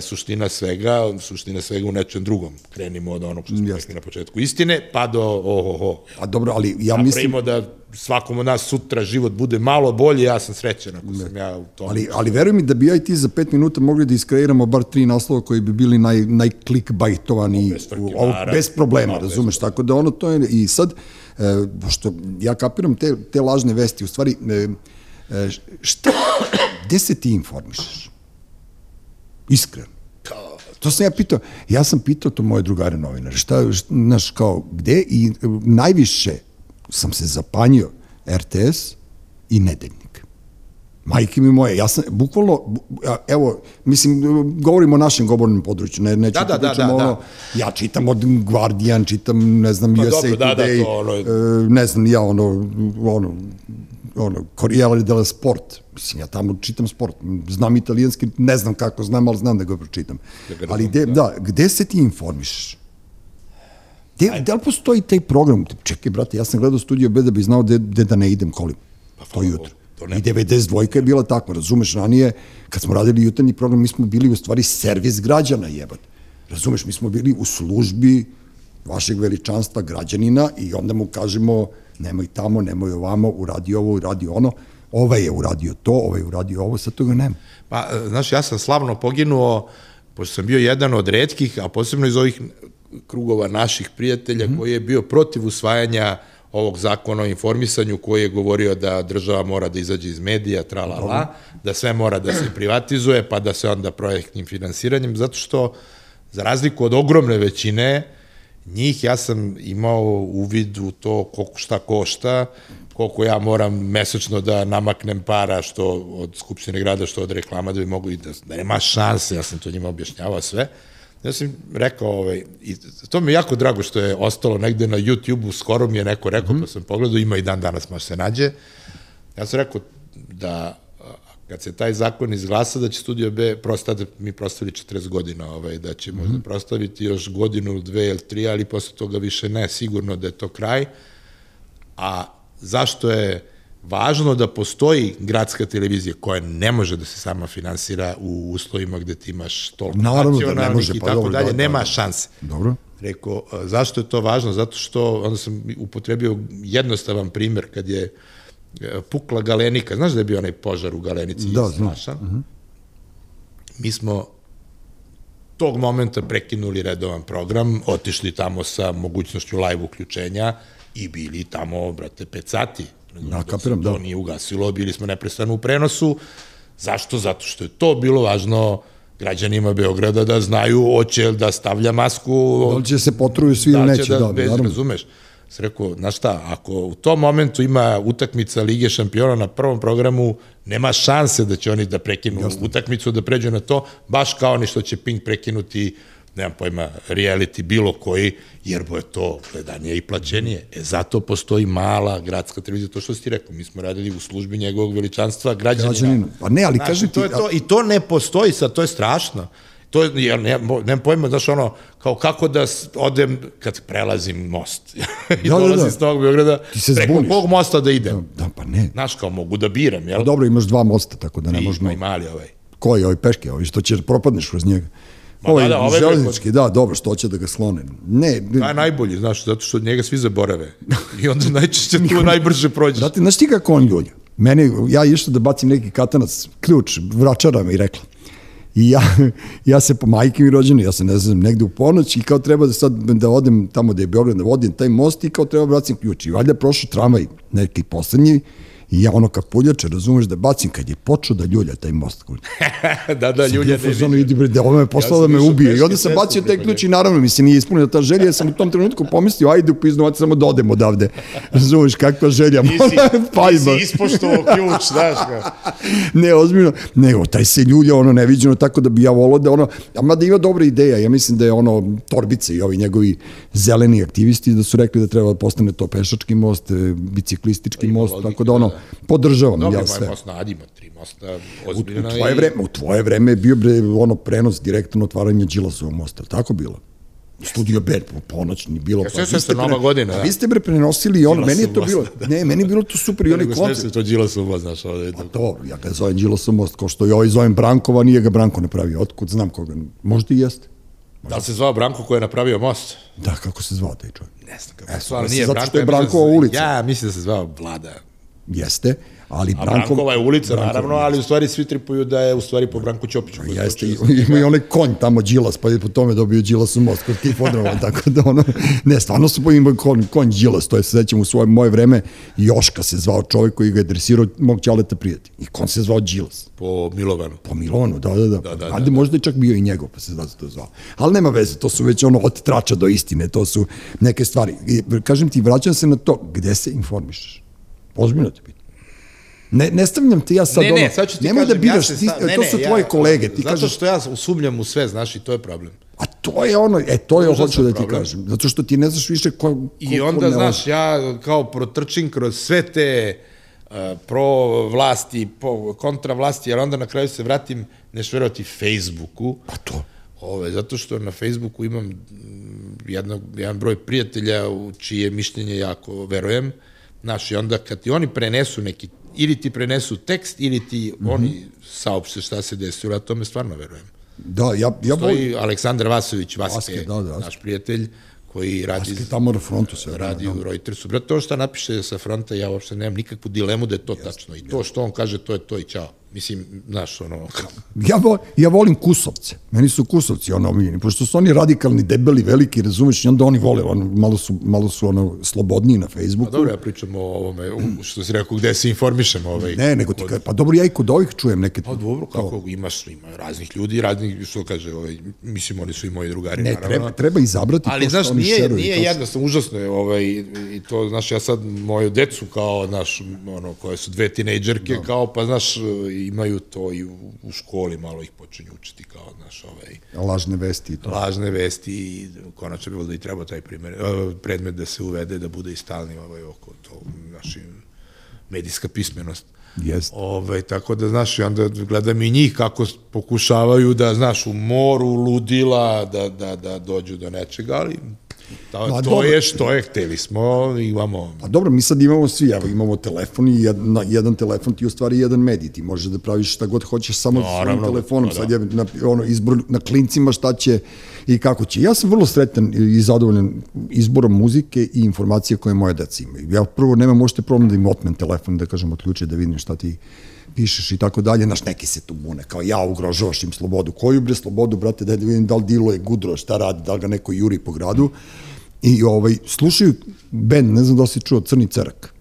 suština svega, suština svega u nečem drugom. Krenimo od onog što smo rekli na početku istine, pa do ohoho. A dobro, ali ja mislim... da svakom od nas sutra život bude malo bolji, ja sam srećan ako ne. sam ja u tom. Ali, ali veruj mi da bi ja i ti za pet minuta mogli da iskreiramo bar tri naslova koji bi bili naj, najklikbajtovani, bez, bez problema, no, razumeš, bez tako da ono to je, i sad, e, što ja kapiram te, te lažne vesti, u stvari, e, e, šta, gde se ti informišeš? Iskreno. To sam ja pitao, ja sam pitao to moje drugare novinare, šta, znaš, kao, gde i najviše sam se zapanjio RTS i Nedeljnik. Majke mi moje, ja sam, bukvalno, evo, mislim, govorimo o našem govornom području, ne, neću da, da, da, da, ono, da. ja čitam od Guardian, čitam, ne znam, pa, USA dobro, da, Today, da, to, ono... E, ne znam, ja, ono, ono, ono, Corriere della Sport, mislim, ja tamo čitam sport, znam italijanski, ne znam kako znam, ali znam da ga pročitam. Da ali gde, da. da, gde se ti informišeš? De, da li postoji taj program? Čekaj, brate, ja sam gledao studio B da bi znao gde, gde da ne idem kolim. Pa, to jutro. To I 92 je bila tako, razumeš, ranije, kad smo radili jutarnji program, mi smo bili u stvari servis građana, jebat. Razumeš, mi smo bili u službi vašeg veličanstva građanina i onda mu kažemo nemoj tamo, nemoj ovamo, uradi ovo, uradi ono, ovaj je uradio to, ovaj je uradio ovo, sad toga nema. Pa, znaš, ja sam slavno poginuo, pošto sam bio jedan od redkih, a posebno iz ovih krugova naših prijatelja, mm -hmm. koji je bio protiv usvajanja ovog zakona o informisanju koji je govorio da država mora da izađe iz medija, tralala, da sve mora da se privatizuje, pa da se onda projektnim finansiranjem, zato što, za razliku od ogromne većine, njih ja sam imao uvid u to koliko šta košta, koliko ja moram mesečno da namaknem para što od Skupštine grada, što od reklama, da bi mogu i da, da nema šanse, ja sam to njima objašnjavao sve, Ja sam rekao, ovaj, i to mi je jako drago što je ostalo negde na YouTube-u, skoro mi je neko rekao, mm pa sam pogledao, ima i dan danas može se nađe. Ja sam rekao da kad se taj zakon izglasa da će Studio B prosta da mi prostavili 40 godina, ovaj, da će možda mm -hmm. prostaviti još godinu, dve ili tri, ali posle toga više ne, sigurno da je to kraj. A zašto je važno da postoji gradska televizija koja ne može da se sama finansira u uslovima gde ti imaš toliko Naravno da ne može, pa i tako dobro, dalje, da, da, nema šanse. Dobro. Rekao, zašto je to važno? Zato što, onda sam upotrebio jednostavan primer kad je e, pukla galenika. Znaš da je bio onaj požar u galenici? Da, znam. Uh -huh. Mi smo tog momenta prekinuli redovan program, otišli tamo sa mogućnošću live uključenja i bili tamo, brate, 5 sati Da, kapiram, da. da. To nije ugasilo, bili smo neprestano u prenosu. Zašto? Zato što je to bilo važno građanima Beograda da znaju hoće da stavlja masku. Da li će se potruju svi ili da neće, da, da, bez, naravno. razumeš. Sam rekao, znaš šta, ako u tom momentu ima utakmica Lige šampiona na prvom programu, nema šanse da će oni da prekinu Jasne. utakmicu, da pređu na to, baš kao ni što će Pink prekinuti nemam pojma, reality bilo koji, jer bo je to gledanije i plaćenije. E, zato postoji mala gradska televizija, to što si ti rekao, mi smo radili u službi njegovog veličanstva građanina. Pa ne, ali Znaš, kaži ti... To je to, I to ne postoji sad, to je strašno. To je, ja ne, nemam pojma, znaš, ono, kao kako da odem kad prelazim most i Da, da, dolazim da. s tog Beograda, Ti se preko zbuniš. kog mosta da idem. Da, pa ne. Znaš, kao mogu da biram, jel? Pa dobro, imaš dva mosta, tako da ne I, možemo... i mali ovaj. Koji, ovaj peške, ovaj što će propadneš kroz njega. Ma Ovaj, da, da, ovaj železnički, da, dobro, što će da ga slone. Ne, To je najbolji, znaš, zato što njega svi zaborave. I onda najčešće tu najbrže prođeš. Znate, znaš ti kako on ljulja? Meni, ja išao da bacim neki katanac, ključ, vračara mi rekla. I ja, ja se po majke mi rođeni, ja se ne znam, negde u ponoć i kao treba da sad da odem tamo da je Beograd, da vodim taj most i kao treba bacim ključ. I valjda prošao tramvaj, neki poslednji, I ja ono kapuljače, razumeš da bacim, kad je počeo da ljulja taj most. da, da, ljulja Bio fazonu, idi bre, da ovo me poslao Ja da me ubije. I onda sam bacio taj ključ i naravno mi se nije ispunila ta želja, jer sam u tom trenutku pomislio, ajde u piznu, ajde samo da odem odavde. Razumeš, kakva želja. Pajba. ispoštovao ključ, znaš ga. ne, ozbiljno, nego taj se ljulja ono neviđeno tako da bi ja volao da ono, a mada ima dobra ideja, ja mislim da je ono Torbice i ovi njegovi zeleni aktivisti da su rekli da treba da postane to pešački most, e, biciklistički most, tako da ono, da, podržavam Dobro, ja ima sve. most na Adima, tri mosta, U, u, ozbiljna tvoje i... vreme, u tvoje vreme je bio bre, ono prenos direktno otvaranje Đilasovog mosta, tako bilo? Studio B, po ponoćni, bilo. Ja sećam se Nova godina, da. Vi ste bre prenosili i ono, meni je to bilo, most, ne, meni je bilo to super i onaj Nego sve se to Đilasov most, znaš, ovde. Pa dobro, ja ga zovem Đilasov most, kao što i ovaj zovem Brankova, nije ga Branko napravio. Otkud znam koga? Možda i jeste. Da li se zvao Branko koji je napravio most? Da, kako se zvao taj čovjek? Ne znam kako E, mislim, nije zato Branko. što je da Brankova se- ulica. Ja mislim da se zvao Vlada. Jeste, ali A Brankov... Brankova je ulica, Brankov- naravno, ali u stvari svi tripuju da je u stvari po Branku Ćopiću. Jeste, ima i onaj konj tamo Đilas, pa je po tome dobio Đilas u most kod Kifodroma, tako da ono, ne, stvarno su ima konj, konj Đilas, to je se sećam u svoje moje vreme, Joška se zvao čovjek koji ga je dresirao mog ćaleta prijatelj. I konj se zvao Đilas. Po Milovanu. Po Milovanu, da, da, da. Da, da, Ajde, možda je čak bio i njegov, pa se zato to zvao. Ali nema veze, to su već ono od trača do istine, to su neke stvari. I, kažem ti, vraćam se na to, gde se informišeš? Ozbiljno te pitam. Ne, ne stavljam te ja sad ne, ono, ne, sad ću ti nemoj kažem, da biraš, ja ti, ne, to ne, su ja- tvoje kolege, ti zato kažeš, što ja usumljam u sve, znaš, i to je problem. a to je ono, e, to je Užasan hoću da ti problem. kažem, zato što ti ne znaš više ko, ko I ko onda, ne znaš, ja kao protrčim kroz sve te uh, pro vlasti, po, kontra vlasti, jer onda na kraju se vratim, neš verovati, Facebooku. Pa to. Ove, zato što na Facebooku imam mm, jedno, jedan broj prijatelja u čije mišljenje jako verujem. Znaš, i onda kad ti oni prenesu neki, ili ti prenesu tekst, ili ti mm. -hmm. oni saopšte šta se desilo, ja tome stvarno verujem. Da, ja, ja Stoji Aleksandar Vasović, Vaske, Vaske, da, da. naš prijatelj, koji radi, Vaske tamo na frontu se radi u Reutersu. Brate, to što napiše sa fronta, ja uopšte nemam nikakvu dilemu da je to tačno. I to što on kaže, to je to i čao. Mislim, znaš, ono... Ja, vo, ja volim kusovce. Meni su kusovci ono omiljeni, pošto su oni radikalni, debeli, veliki, razumeš, i onda oni vole, ono, malo su, malo su ono, slobodniji na Facebooku. Pa dobro, ja pričam o ovome, što si rekao, gde se informišem. Ovaj, Ne, nego ti ka, pa dobro, ja i kod ovih čujem neke... Pa dobro, kako imaš, ima raznih ljudi, raznih, što kaže, ovaj, mislim, oni su i moji drugari, Ne, naravno. treba, treba izabrati Ali, to znaš, što oni nije, šeruju. nije to jednostavno, užasno je, ovaj, i to, znaš, ja sad moju decu kao, znaš, ono, koje su dve tinejdžerke, kao, pa, znaš, imaju to i u, u školi, malo ih počinju učiti kao, znaš, ovaj... Lažne vesti i to. Lažne vesti i konačno bi bilo da i treba taj primer, uh, predmet da se uvede, da bude i stalni ovaj, oko to, naši medijska pismenost. Jeste. Ove, tako da, znaš, onda gledam i njih kako pokušavaju da, znaš, u moru ludila, da, da, da dođu do nečega, ali Da, Ma, to dobro. je što je, hteli smo, imamo... Pa dobro, mi sad imamo svi, evo, imamo telefon i jedan, jedan telefon ti u stvari jedan medij, ti možeš da praviš šta god hoćeš samo no, svojim telefonom, pa, da. sad je na, ono, izbor na klincima šta će i kako će. Ja sam vrlo sretan i zadovoljan izborom muzike i informacije koje moje deca imaju. Ja prvo nemam možete problem da im otmem telefon, da kažem, otključe da vidim šta ti pišeš i tako dalje, naš neki se tu bune, kao ja ugrožavaš im slobodu. Koju bre slobodu, brate, da vidim da li dilo je gudro, šta radi, da li ga neko juri po gradu. I ovaj, slušaju band, ne znam da si čuo, Crni cerak.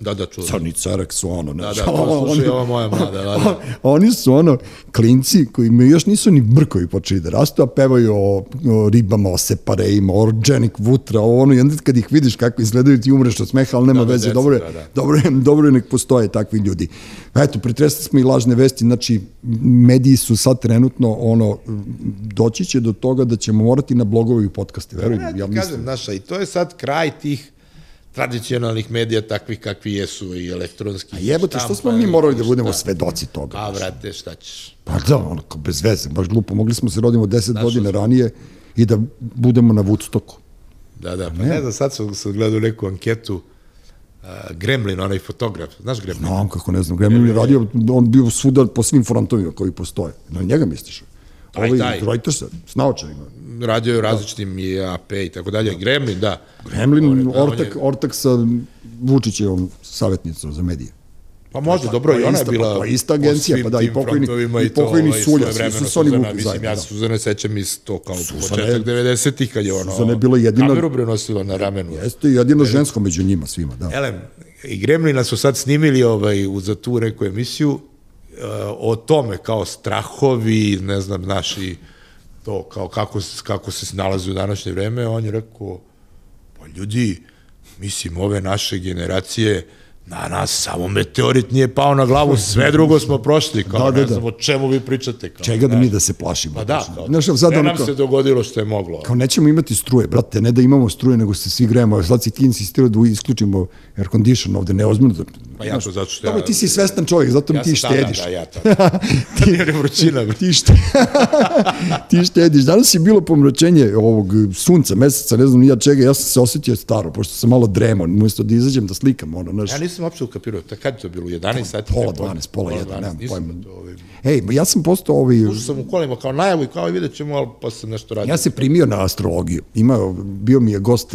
Da, da, čuo. Crni cerak su ono, ne. Da, da, to slušaju ova moja mlada, da, da. Oni su ono, klinci koji me još nisu ni brkovi počeli da rastu, a pevaju o, o ribama, o separejima, o orgenik vutra, o ono, i onda kad ih vidiš kako izgledaju, ti umreš od smeha, ali nema da, da, veze, deca, dobro je, da, da. dobro je, dobro je nek postoje takvi ljudi. Eto, pretresli smo i lažne vesti, znači, mediji su sad trenutno, ono, doći će do toga da ćemo morati na blogovi i podcaste, verujem. Ja, ja mislim. kažem, naša, i to je sad kraj tih tradicionalnih medija takvih kakvi jesu i elektronski. A jebote, što smo mi morali da budemo svedoci toga? A, vrate, šta ćeš? Pa da, onako, bez veze, baš glupo. Mogli smo se rodimo 10 Znaš godina ranije i da budemo na Woodstocku. Da, da, pa ne, ne znam, sad sam, sam gledao neku anketu, uh, Gremlin, onaj fotograf, znaš Gremlin? Znam kako ne znam, Gremlin je radio, on bio svuda po svim frontovima koji postoje. Na njega misliš? Taj, ovaj, taj. Reuters, s naočarima radio je različitim i AP i tako dalje. Gremlin, da. Gremlin, ortak, ortak sa Vučićevom savjetnicom za medije. Pa možda, pa, dobro, i ona je bila... Pa ista agencija, pa da, i pokojni, i pokojni ovaj, Sulja, svi su Soni Vuki Mislim, ja Suzane sećam iz to kao Susane, početak 90-ih, kad je ono... Suzane je bila jedina... Kameru prenosila na ramenu. Jeste, jedino žensko među njima svima, da. Elem, i Gremlina su sad snimili ovaj, za tu neku emisiju o tome kao strahovi, ne znam, naši to kao kako, kako se nalazi u današnje vreme, on je rekao, pa ljudi, mislim, ove naše generacije, na nas samo meteorit nije pao na glavu, sve drugo smo prošli, kao da, da, ne da. znam o čemu vi pričate. Kao, Čega da mi da se plašimo? Pa da, kao, Znaš, sad ne nam kao, se dogodilo što je moglo. Kao nećemo imati struje, brate, ne da imamo struje, nego se svi grejemo, sad si ti insistirao da isključimo air condition ovde, neozmano da... Pa ja to zato što ja... Dobro, ti si svestan čovjek, zato ja ti štediš. Da, da, ja to. ti, je vrućina. ti, šte, ti štediš. Danas je bilo pomračenje ovog sunca, meseca, ne znam nija čega, ja sam se osjetio staro, pošto sam malo dremao, umesto da izađem da slikam, ono, znaš. Ja nisam uopšte ukapirao, kad je to bilo, 11 sati? Pola 12, pola 1, nemam pojma. Ovaj... Ej, ja sam postao ovaj... Ušao sam u kolima kao najavu i kao vidjet ćemo, ali posle sam nešto radio. Ja se primio na astrologiju. Ima, bio mi je gost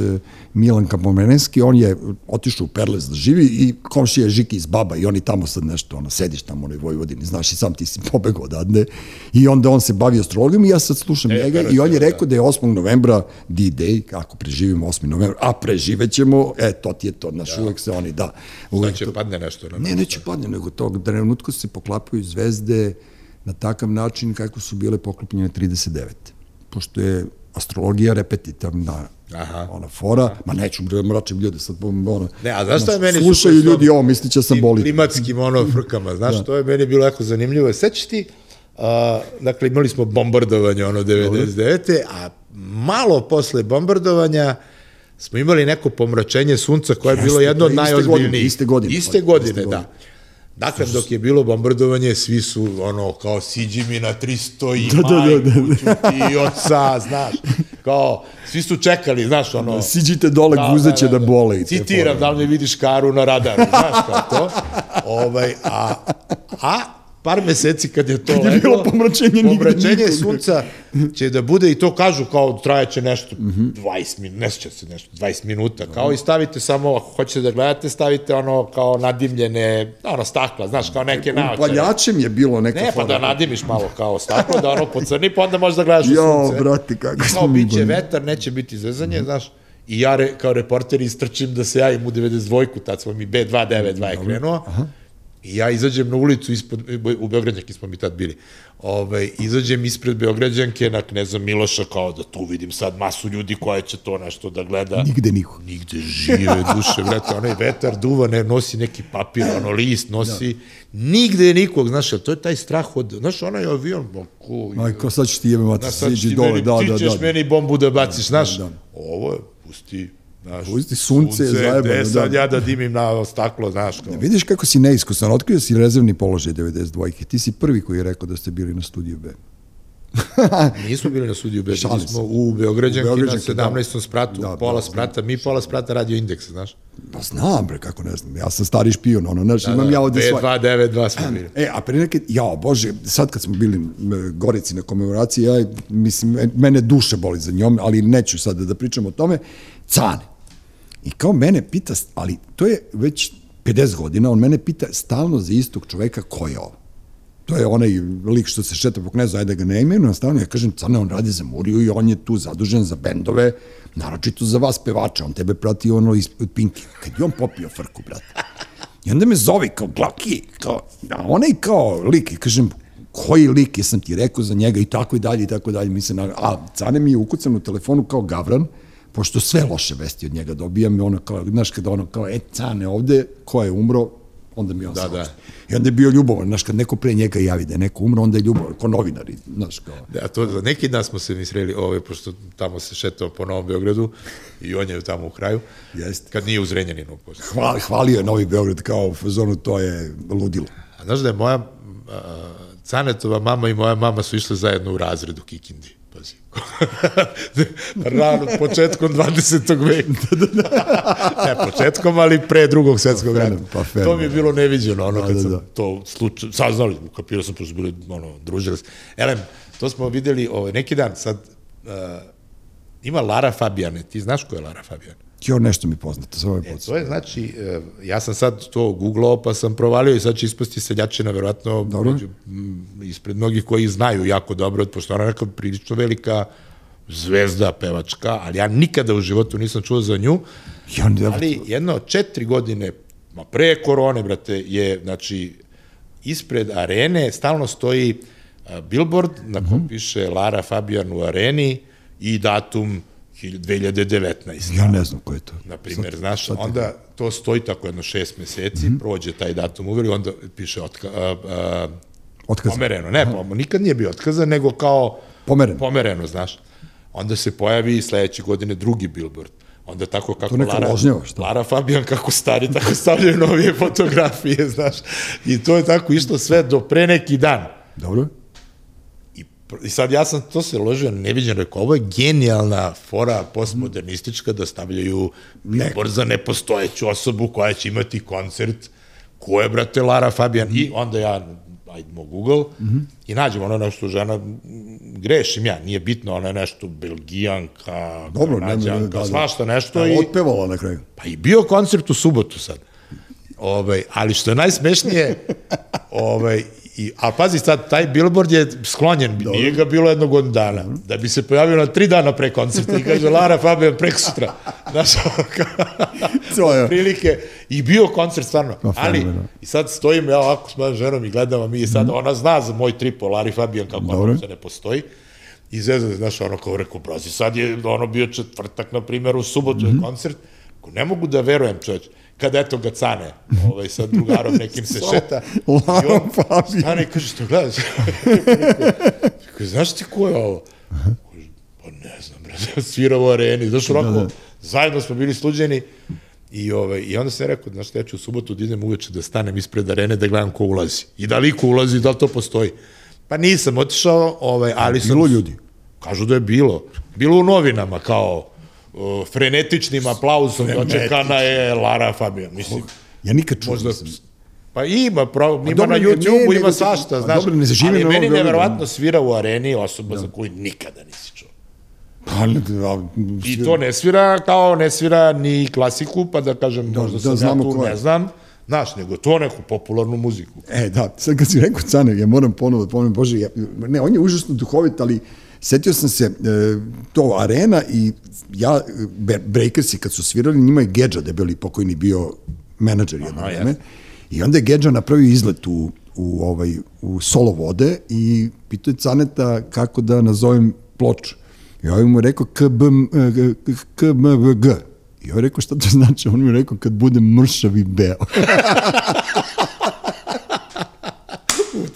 Milan Kapomenenski, on je otišao u Perles da živi i komšija je Žiki iz Baba i oni tamo sad nešto, ono, sediš tamo u onoj Vojvodini, znaš i sam ti si pobegao odadne. I onda on se bavi astrologijom i ja sad slušam e, njega i on je rekao da je 8. novembra D-Day, kako preživimo 8. novembra, a preživećemo, e, to ti je to, naš da. uvek se oni, da. Uvek će to, padne nešto. Na ne, neće padne, nego tog trenutku se poklapaju zvezde na takav način kako su bile poklopljene 39. Pošto je astrologija repetitivna Aha. ona fora, Aha. ma neću mračim ljude sad ono, ne, a znaš šta je meni slušaju ljudi ovo, misliće sam boli klimatskim ono frkama, znaš, da. to je meni bilo jako zanimljivo, sećaš ti uh, dakle imali smo bombardovanje ono 99. a malo posle bombardovanja smo imali neko pomračenje sunca koje je bilo jedno od najozbiljnijih. Iste godine. Iste godine, iste godine, da. Dakle, dok je bilo bombardovanje, svi su, ono, kao, siđi mi na 300 i da, majku, da, da, da. ti oca, znaš, kao, svi su čekali, znaš, ono... Siđite dole, da, guze će da, da, da, bole. Citiram, da li ne vidiš karu na radaru, znaš, kao to. Ovaj, a, a par meseci kad je to kad je bilo pomračenje, pomračenje sunca će da bude i to kažu kao trajeće nešto mm -hmm. 20 minuta, ne sjeća se nešto, 20 minuta, kao i stavite samo, ako hoćete da gledate, stavite ono kao nadimljene, ono stakla, znaš, kao neke naočare. Upaljačem je bilo neka Ne, pa da nadimiš malo kao staklo, da ono pocrni, pa onda možeš da gledaš u sunce. Jo, brate, kako smo mi biće vetar, neće biti zezanje, mm -hmm. znaš, i ja re, kao reporter istrčim da se javim u 92-ku, tad smo mi B292 je krenuo, Aha I ja izađem na ulicu ispod, u Beogradnjaki smo mi tad bili, ovaj, izađem ispred Beograđanke na Kneza Miloša kao da tu vidim sad masu ljudi koja će to nešto da gleda. Nigde niko. Nigde žive duše, brate, onaj vetar duva, ne, nosi neki papir, ono list nosi, da. nigde nikog, znaš, to je taj strah od, znaš, onaj avion, ko... Aj, ko sad ćeš ti jebe mati, siđi dole, da, da, da. Ti ćeš meni bombu da baciš, znaš, da, da. ovo je, pusti, Znaš, Pusti sunce, sunce zajebano. E, sad da. ja da dimim na staklo, znaš. Kao. Ne, vidiš kako si neiskusan, otkrio si rezervni položaj 92. Ti si prvi koji je rekao da ste bili na studiju B. Nismo bili na studiju B, bili smo u Beograđanki, u Beograđanki na 17. Da. spratu, da, pola da, sprata, mi pola sprata radio indeks, znaš. Pa znam, bre, kako ne znam, ja sam stari špion, ono, znaš, da, imam da, ja ovde svoj... 2, 9, 2 smo bili. E, a pre neke, ja, bože, sad kad smo bili Gorici na komemoraciji, ja, mislim, mene duše boli za njom, ali neću sad da pričam o tome, Cane, I kao mene pita, ali to je već 50 godina, on mene pita stalno za istog čoveka ko je ovo. To je onaj lik što se šeta po knezu, ajde da ga ne imenu, stalno ja kažem, cane, on radi za Muriju i on je tu zadužen za bendove, naročito za vas pevača, on tebe prati ono iz Pinki. Kad je on popio frku, brate. I onda me zove kao Glaki, kao, a onaj kao lik, i kažem, koji lik, jesam ti rekao za njega i tako i dalje i tako dalje. Mislim, a cane mi je ukucan u telefonu kao Gavran, pošto sve loše vesti od njega dobijam, ono kao, znaš, kada ono kao, e, cane ovde, ko je umro, onda mi on da, da. I onda je bio ljubovan, znaš, kad neko pre njega javi da je neko umro, onda je ljubovan, ko novinari, znaš, kao. Da, to, neki dan smo se mi sreli, ove, pošto tamo se šetao po Novom Beogradu i on je tamo u kraju, Jeste. kad nije u Zrenjaninu. Hvali, hvalio je Novi Beograd kao u fazonu, to je ludilo. A znaš da je moja, a, Canetova mama i moja mama su išle zajedno u razredu Kikindi pazi. Rano, početkom 20. veka. Da, da, da. ne, početkom, ali pre drugog svetskog rata. Pa to mi je bilo neviđeno, ono, da, kad da, sam da. to slučaj, saznali, kapirao sam, prosto bili, ono, družili se. Elem, to smo videli ovaj, neki dan, sad, uh, ima Lara Fabijane, ti znaš ko je Lara Fabijane? Jo, nešto mi poznato, za ovaj e, To je, znači, e, ja sam sad to googlao, pa sam provalio i sad će ispasti seljačina, verovatno, među, ispred mnogih koji znaju jako dobro, pošto ona neka prilično velika zvezda pevačka, ali ja nikada u životu nisam čuo za nju, ja, ne, ali jedno četiri godine, ma pre korone, brate, je, znači, ispred arene stalno stoji billboard na kom mm -hmm. piše Lara Fabian u areni i datum 2019. Ja ne znam ko je to. Na primjer, znaš, sad onda to stoji tako jedno šest meseci, mm -hmm. prođe taj datum uveri, onda piše otka, a, a, otkazan. Pomereno, ne, Aha. nikad nije bio otkazan, nego kao pomereno. pomereno, znaš. Onda se pojavi sledeće godine drugi billboard. Onda tako kako Lara, ložnjava, šta? Lara Fabian kako stari, tako stavljaju novije fotografije, znaš. I to je tako išlo sve do pre neki dan. Dobro. I sad ja sam to se ložio neviđeno, rekao, ovo je genijalna fora postmodernistička da stavljaju nebor za nepostojeću osobu koja će imati koncert, ko je, brate, Lara Fabian, i onda ja ajdemo Google mm -hmm. i nađemo ono nešto žena, grešim ja, nije bitno, ona je nešto belgijanka, Dobro, kanadjanka, ne, da, da, svašta nešto. Da, i, otpevala na kraju. Pa i bio koncert u subotu sad. Ovaj, ali što je najsmešnije, ovaj, I, a pazi sad, taj billboard je sklonjen, Dobro. nije ga bilo jednog godinu dana. Da bi se pojavio na tri dana pre koncerta i kaže Lara Fabian prek sutra. Znaš, je. prilike. I bio koncert stvarno. No, ali, i sad stojim ja ovako s mojom ženom i gledamo mi i sad, mm. ona zna za moj tripo, Lari Fabian, kako ono se ne postoji. I zezno, znaš, ono kao rekao, brazi, sad je ono bio četvrtak, na primjer, u subotu mm -hmm. je mhm. koncert. Ko ne mogu da verujem, čovječ kad eto ga cane, ovaj, sa drugarom nekim se šeta. I on stane i kaže, što gledaš? kaže, znaš ti ko je ovo? Pa ne znam, bre, svira u areni. Znaš, onako, da, da. zajedno smo bili sluđeni. I, ovaj, I onda sam rekao, znaš, ja ću u subotu da idem uveče da stanem ispred arene da gledam ko ulazi. I da li ko ulazi, da li to postoji. Pa nisam otišao, ovaj, ali sam... Bilo ljudi? Kažu da je bilo. Bilo u novinama, kao uh, frenetičnim aplauzom dočekana je Lara Fabian. Mislim, ja nikad čuo možda, Pa ima, pro, ima dobro, na YouTube-u, ima svašta, znaš, dobro, ne ali meni neverovatno svira u areni osoba da. za koju nikada nisi čuo. Pa, da, I to ne svira kao ne svira ni klasiku, pa da kažem, da, možda da, sam ja tu, ne znam, Znaš, nego to neku popularnu muziku. E, da, sad kad si rekao Cane, ja moram ponovo da Bože, ja, ne, on je užasno duhovit, ali setio sam se, e, to arena i ja, Breakersi kad su svirali, njima je Gedža debeli pokojni bio menadžer jedno vreme. I onda je Gedža napravio izlet u, u, ovaj, u solo vode i pitao je Caneta kako da nazovem ploču. I ovaj mu rekao KBMG. I ovaj rekao šta to znači? On je rekao kad bude mršav i beo.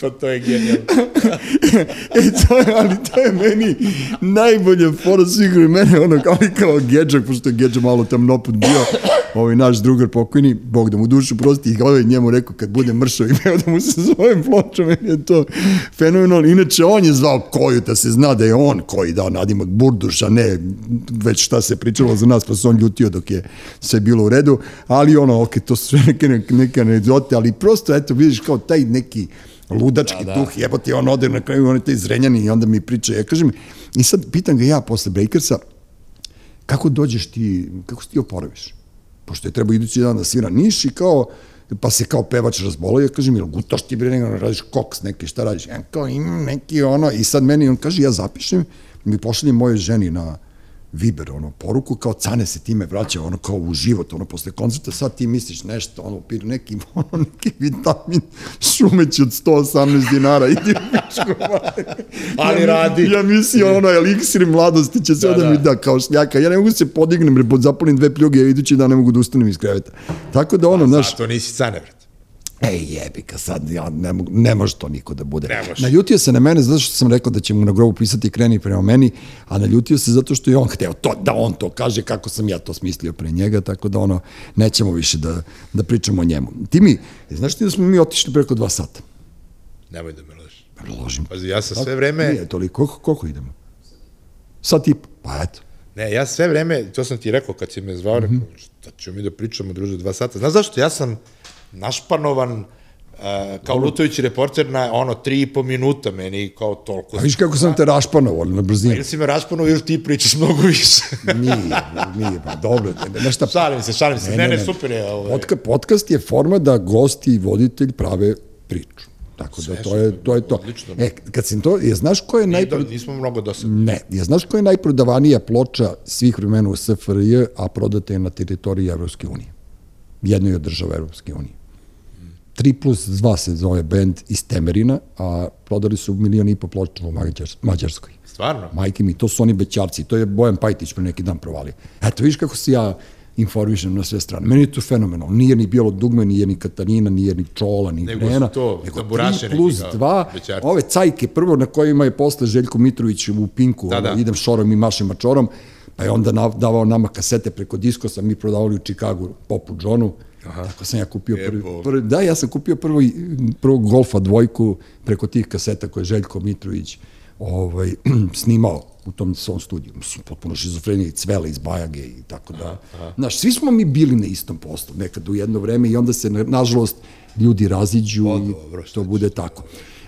pa to je genijalno. e, to je, ali to je meni najbolje fora svih vremena, ono kao i kao Gedžak, pošto je Gedžak malo tamnoput bio, ovaj naš drugar pokojni, Bog da mu dušu prosti, i ovaj njemu rekao kad bude mršav i beo da mu se zovem ploča, meni je to fenomenalno. Inače, on je zvao koju, da se zna da je on koji dao nadimak Burduš, a ne već šta se pričalo za nas, pa se on ljutio dok je sve bilo u redu, ali ono, ok, to su neke, neke anegdote, ali prosto, eto, vidiš kao taj neki ludački da, da. duh, jebote, on ode na kraju, on je taj zrenjani i onda mi priča, ja kažem, i sad pitan ga ja posle Breakersa, kako dođeš ti, kako se ti oporaviš? Pošto je treba idući dan da svira Niš i kao, pa se kao pevač razbolao, ja kažem, jel gutaš ti bre, nego radiš koks neki, šta radiš? Ja kao imam neki ono, i sad meni on kaže, ja zapišem, mi pošaljem moje ženi na, Viber, ono, poruku, kao cane se time vraća, ono, kao u život, ono, posle koncerta, sad ti misliš nešto, ono, pir neki, ono, neki vitamin šumeć od 118 dinara, idi u pičku, Ali ja, radi. Ja mislim, ono, eliksir mladosti će sve da, da, da mi da, kao šljaka, ja ne mogu se podignem, zapalim dve pljuge, ja idući da ne mogu da ustanem iz kreveta. Tako da, ono, pa, znaš... Zato nisi cane. Ej, jebi ka sad, ja ne, mogu, ne može to niko da bude. Naljutio se na mene zato što sam rekao da će mu na grobu pisati kreni prema meni, a naljutio se zato što je on hteo to, da on to kaže kako sam ja to smislio pre njega, tako da ono, nećemo više da, da pričamo o njemu. Ti mi, znaš ti da smo mi otišli preko dva sata? Nemoj da me ložiš. Pa ložim. Pazi, ja sam sve vreme... Nije toliko, koliko, koliko idemo? Sat i pa eto. Ne, ja sve vreme, to sam ti rekao kad si me zvao, mm -hmm. rekao, šta ćemo mi da pričamo, druže, dva sata. Znaš zašto? Ja sam našpanovan, uh, kao lutajući reporter na ono tri i po minuta, meni kao toliko. A viš kako sam te rašpanovao na brzinu? Ili si me rašpanovao ili ti pričaš mnogo više? nije, nije, pa dobro. Nešta... Šalim se, šalim se, ne, ne, ne, ne super je. Ovaj. Podka, podcast je forma da gosti i voditelj prave priču. Tako da to je to je to. Odlično. E, kad sam to, je znaš ko je najpro... nismo mnogo dosadni. Ne, je znaš ko je najprodavanija ploča svih vremena u SFRJ, a prodata je na teritoriji Evropske unije. Jednoj od država Evropske unije. 3 plus 2 se zove band iz Temerina, a prodali su milijon i po ploča u Mađarskoj. Stvarno? Majke mi, to su oni bećarci, to je Bojan Pajtić pre neki dan provalio. Eto, vidiš kako se ja informišem na sve strane. Meni je to fenomenalno. Nije ni bilo dugme, nije ni Katarina, nije ni Čola, ni nego Grena. To, nego 3 plus 2, ove cajke prvo na kojima je posle Željko Mitrović u Pinku, da, da. idem šorom i mašem mačorom, pa je onda davao nama kasete preko diskosa, mi prodavali u Čikagu Popu Johnu, Aha. Tako sam ja kupio prvi, prvi, da, ja sam kupio prvo, prvo Golfa dvojku preko tih kaseta koje je Željko Mitrović ovaj, snimao u tom svom studiju. Mislim, potpuno šizofrenije, cvele iz Bajage i tako da. Aha. Znaš, svi smo mi bili na istom poslu nekad u jedno vreme i onda se, nažalost, ljudi raziđu o, i dobro, to bude tako.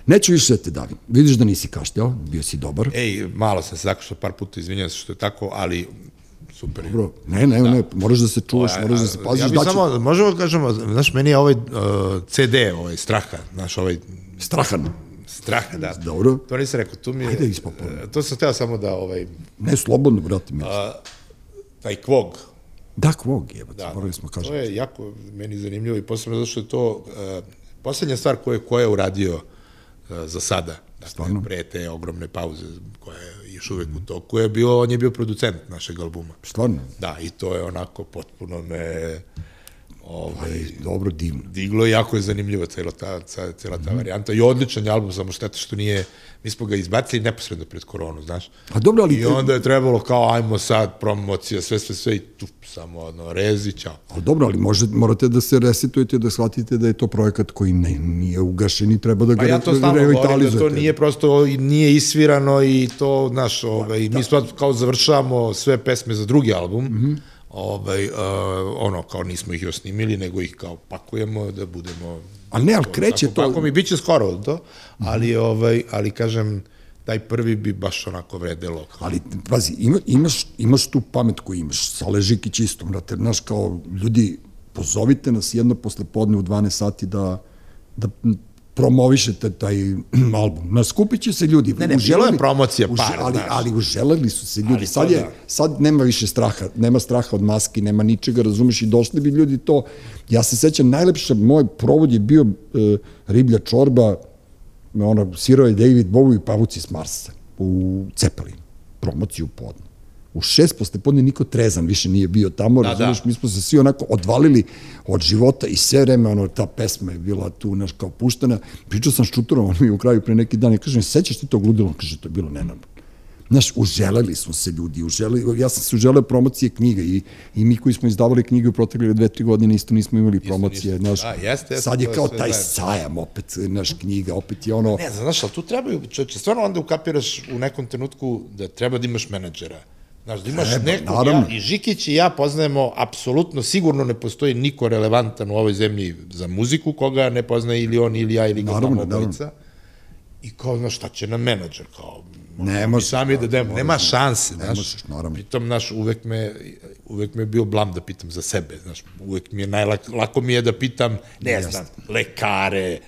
Neću više da te davim. Vidiš da nisi kašteo, bio si dobar. Ej, malo sam se zakušao par puta, izvinjam se što je tako, ali super. Dobro, ne, ne, da. ne, moraš da se čuvaš, o, moraš da se paziš. Ja bih da samo, možemo da kažemo, znaš, meni je ovaj uh, CD, ovaj Straha, znaš, ovaj... Strahan. Straha, da. Dobro. To nisam rekao, tu mi... Ajde, ispopom. Uh, to sam hteo samo da, ovaj... Ne, slobodno, brate, mi. Uh, taj Kvog. Da, Kvog, je, da, morali smo kažem. To je jako meni zanimljivo i posebno zato što je to uh, poslednja stvar koju, koju je uradio za sada. Dakle, Stvarno? pre te ogromne pauze koja je još uvek u toku je bio, on je bio producent našeg albuma. Stvarno? Da, i to je onako potpuno me ovaj, Aj, dobro, divno. Diglo i jako je zanimljiva cela ta, cela ta mm -hmm. varijanta. I odličan je album, samo šteta što nije, mi smo ga izbacili neposredno pred koronu, znaš. A dobro, ali... I onda je trebalo kao, ajmo sad, promocija, sve, sve, sve, i tu samo, ono, rezi, čao. A dobro, ali može, morate da se resetujete, da shvatite da je to projekat koji ne, nije ugašen i treba da ga pa ja to stalno govorim, da to nije prosto, nije isvirano i to, znaš, ovaj, da. mi smo kao završavamo sve pesme za drugi album, mm -hmm ovaj, uh, ono, kao nismo ih još snimili, nego ih kao pakujemo da budemo... A ne, ali kreće tako, to... Tako mi biće skoro to, ali, ovaj, ali kažem, taj prvi bi baš onako vredelo. Kao... Ali, pazi, ima, imaš, imaš tu pamet koju imaš, sa Ležikić isto, brate, znaš, kao ljudi, pozovite nas jedno posle podne u 12 sati da, da promovišete taj album. Na skupit će se ljudi. Ne, ne, bilo je promocija uže- par, ali, znaš. ali uželeli su se ljudi. Ali Sad, je, da. sad nema više straha, nema straha od maski, nema ničega, razumeš, i došli bi ljudi to. Ja se sećam, najlepša, moj provod je bio e, riblja čorba, ono, sirao je David Bowie i pavuci s Marsa u Cepelin, promociju podne. U šest posle podne niko trezan više nije bio tamo, Da, razumeš, da. mi smo se svi onako odvalili od života i sve vreme, ono, ta pesma je bila tu, naš, kao puštena. Pričao sam s Čuturom, on mi u kraju pre neki dan, i kažem, sećaš ti tog ludilo? On kaže, to je bilo nenormalno. Znaš, uželeli smo se ljudi, uželeli, ja sam se uželeo promocije knjiga i, i mi koji smo izdavali knjige u protekle dve, tri godine isto nismo imali promocije, nismo. znaš, Da, jeste, jeste, sad je to kao taj zajedno. sajam opet, naš knjiga, opet je ono, Ne, znaš, ali tu trebaju, čovječe, stvarno onda ukapiraš u nekom trenutku da treba da imaš menadžera. Znaš, da imaš Treba, nekog, naravno. ja, i Žikić i ja poznajemo, apsolutno, sigurno ne postoji niko relevantan u ovoj zemlji za muziku, koga ne poznaje ili on, ili ja, ili ga znamo obojica. I kao, znaš, šta će nam menadžer, kao, Ne mi može, sami da dajemo, nema šanse, ne znaš. možeš, naravno. Pritom, znaš, uvek me, uvek me je bio blam da pitam za sebe, znaš, uvek mi je najlako, lako mi je da pitam, ne znam, lekare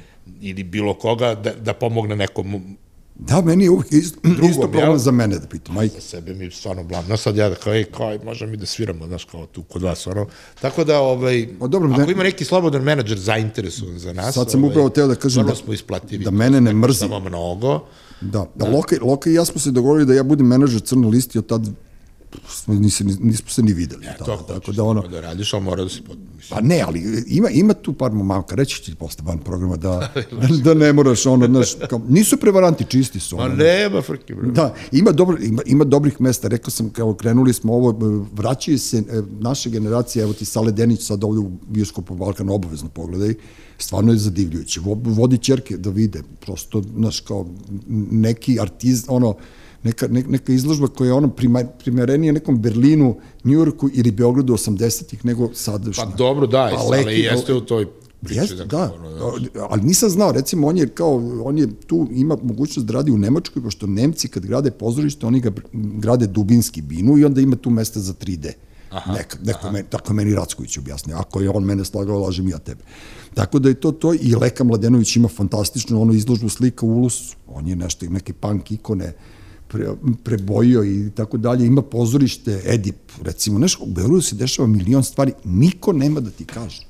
ili bilo koga, da, da pomogne nekom da, meni je uvijek isto, isto problem jel? za mene da pitam, aj, za sebe mi stvarno blam. No sad ja da kao, ej, kao, možemo mi da sviramo, znaš, kao tu kod vas, ono. Tako da, ovaj, O, dobro, ako ne- ima neki slobodan menadžer zainteresovan za nas, Sad sam ovaj, upravo teo da kažem da- smo isplativi. da mene ne mrzi. Samo mnogo. Da, da Loka, Loka i ja smo se dogovorili da ja budem menadžer crne listi, od tad smo, nisam, nismo se ni videli. E, tada, to tako da ono, da radiš, ali mora da si pot... Mislim, Pa ne, ali ima, ima tu par momaka, reći ti posle van programa da, da ne moraš ono, znaš, kao, nisu prevaranti, čisti su. ma Ono, nema frke, bro. Da, ima, dobro, ima, ima dobrih mesta, rekao sam, kao krenuli smo ovo, e, vraćaju se e, naše generacije, evo ti Sale Denić sad ovde u bioskopu Balkan obavezno pogledaj, stvarno je zadivljujuće. Vo- Vodi čerke da vide, prosto, znaš, kao neki artiz, ono, neka, ne, neka izložba koja je ono prima, primerenija nekom Berlinu, Njujorku ili Beogradu 80-ih nego sadašnja. Pa dobro, da, Pa ali leki- jeste u toj priči. Jeste, da, da, ali nisam znao, recimo on je kao, on je tu ima mogućnost da radi u Nemačkoj, pošto Nemci kad grade pozorište, oni ga grade dubinski binu i onda ima tu mesta za 3D. Aha, Neka, neko aha. Meni, tako meni Racković objasnio, ako je on mene slagao, lažem ja tebe. Tako da je to to i Leka Mladenović ima fantastično ono izložbu slika u Ulusu, on je nešto, neke punk ikone, pre, prebojio i tako dalje, ima pozorište, Edip, recimo, nešto, u Beogradu se dešava milion stvari, niko nema da ti kaže.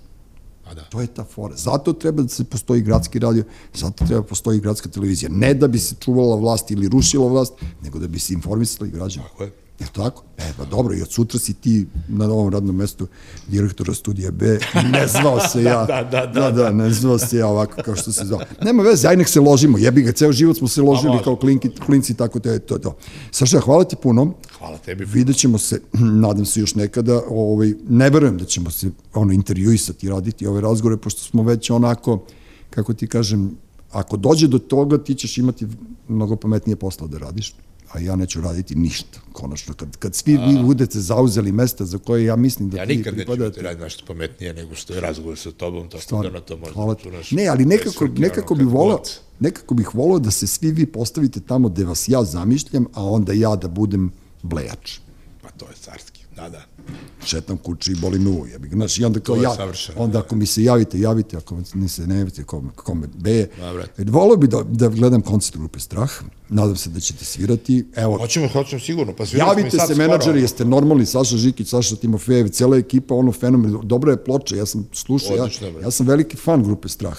Pa da. To je ta fora. Zato treba da se postoji gradski radio, zato treba da postoji gradska televizija. Ne da bi se čuvala vlast ili rušila vlast, nego da bi se informisali građani. Tako je. Je li tako? E, pa dobro, i od sutra si ti na novom radnom mestu direktora studija B, ne zvao se ja. da, da, da, da, da, ne zvao se ja ovako kao što se zvao. Nema veze, aj nek se ložimo, jebi ga, ceo život smo se ložili može. kao klinki, klinci, tako to je to. to. Saša, hvala ti puno. Hvala tebi. Vidjet ćemo se, nadam se još nekada, ovaj, ne verujem da ćemo se ono, intervjuisati i raditi ove razgovore, pošto smo već onako, kako ti kažem, ako dođe do toga, ti ćeš imati mnogo pametnije posla da radiš, a ja neću raditi ništa, konačno. Kad, kad svi vi budete zauzeli mesta za koje ja mislim da Ja vi nikad neću pripadate, ti raditi nešto pametnije nego što je razgovor sa tobom, tako Stvarno, da na to možda hvala ti. računaš. Ne, ali nekako, nekako, bi volao, nekako bih volao da se svi vi postavite tamo gde vas ja zamišljam, a onda ja da budem blejač. Pa to je carski, da, da. Šetam kući i boli me uvo, jebi ga. Znaš, i onda kao ja, onda ako mi se javite, javite, ako mi se ne javite, kome, kome beje. Da, brate. Volio bi da, da gledam koncert grupe Strah, nadam se da ćete svirati. Evo, Hoćemo, hoćemo sigurno, pa i javite se menadžeri, jeste normalni, Saša Žikić, Saša Timofejev, cela ekipa, ono fenomen, dobra je ploča, ja sam slušao, ja, ja sam veliki fan grupe Strah.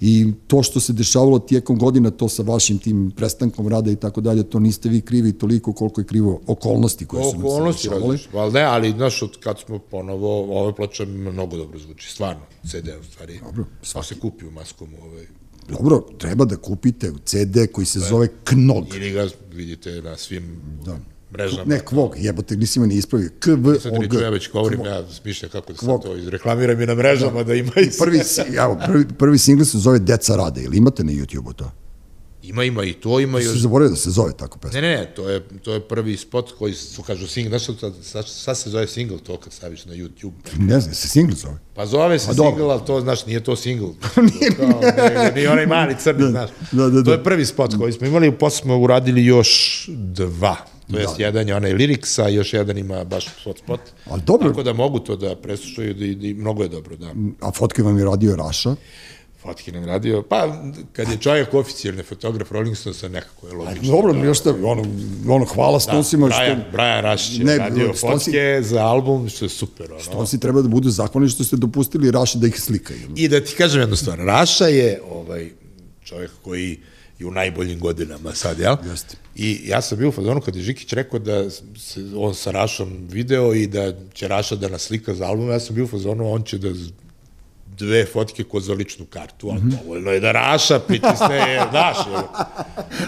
I to što se dešavalo tijekom godina, to sa vašim tim prestankom rada i tako dalje, to niste vi krivi toliko koliko je krivo okolnosti koje su nam se dešavale. ali ne, ali znaš, od kad smo ponovo, ove ploče mnogo dobro zvuči, stvarno, CD u stvari. Dobro, Pa se kupi u maskom, ovaj, Dobro, treba da kupite CD koji se zove Knog. ili ga vidite na svim da. Mrežama. Ne, Kvog, jebote, nisi ni ispravio. Sad ti ja već govorim, ja smišljam kako da sam to izreklamiram i na mrežama da, ima i sve. Prvi, evo, prvi, prvi singl se zove Deca rade, ili imate na YouTube-u to? Ima, ima i to, ima i... Se zaboravio da se zove tako pesma. Ne, ne, ne, to je, to je prvi spot koji su, kažu, single, znaš što, sad, sad se zove single to kad staviš na YouTube. Ne znam, se singl zove. Pa zove se single, ali to, znaš, nije to single. nije, kao, nije, nije onaj mali crni, znaš. da, da, da. To je prvi spot koji smo imali, posle smo uradili još dva. To jest, jedan je onaj liriks, a još jedan ima baš spot spot. Ali dobro. Tako da mogu to da preslušaju, da, da, mnogo je dobro, da. A fotke vam je radio Raša. fotke nam radio, pa kad je čovjek oficijalni fotograf Rolling Stonesa, nekako je logično. Dobro, mi još ono, ono, hvala Stonesima da, što... Brian, Brian Rašić je Ne, radio Stonesi- fotke za album, što je super. Ono. Stonesi treba da budu zahvalni što ste dopustili Raši da ih slikaju. I da ti kažem jednu stvar, Raša je ovaj, čovjek koji je u najboljim godinama sad, jel? Jeste. I ja sam bio u fazonu kad je Žikić rekao da se on sa Rašom video i da će Raša da nas slika za album, ja sam bio u fazonu, on će da dve fotke ko za ličnu kartu, ali dovoljno je da Raša pritisne, znaš, jel?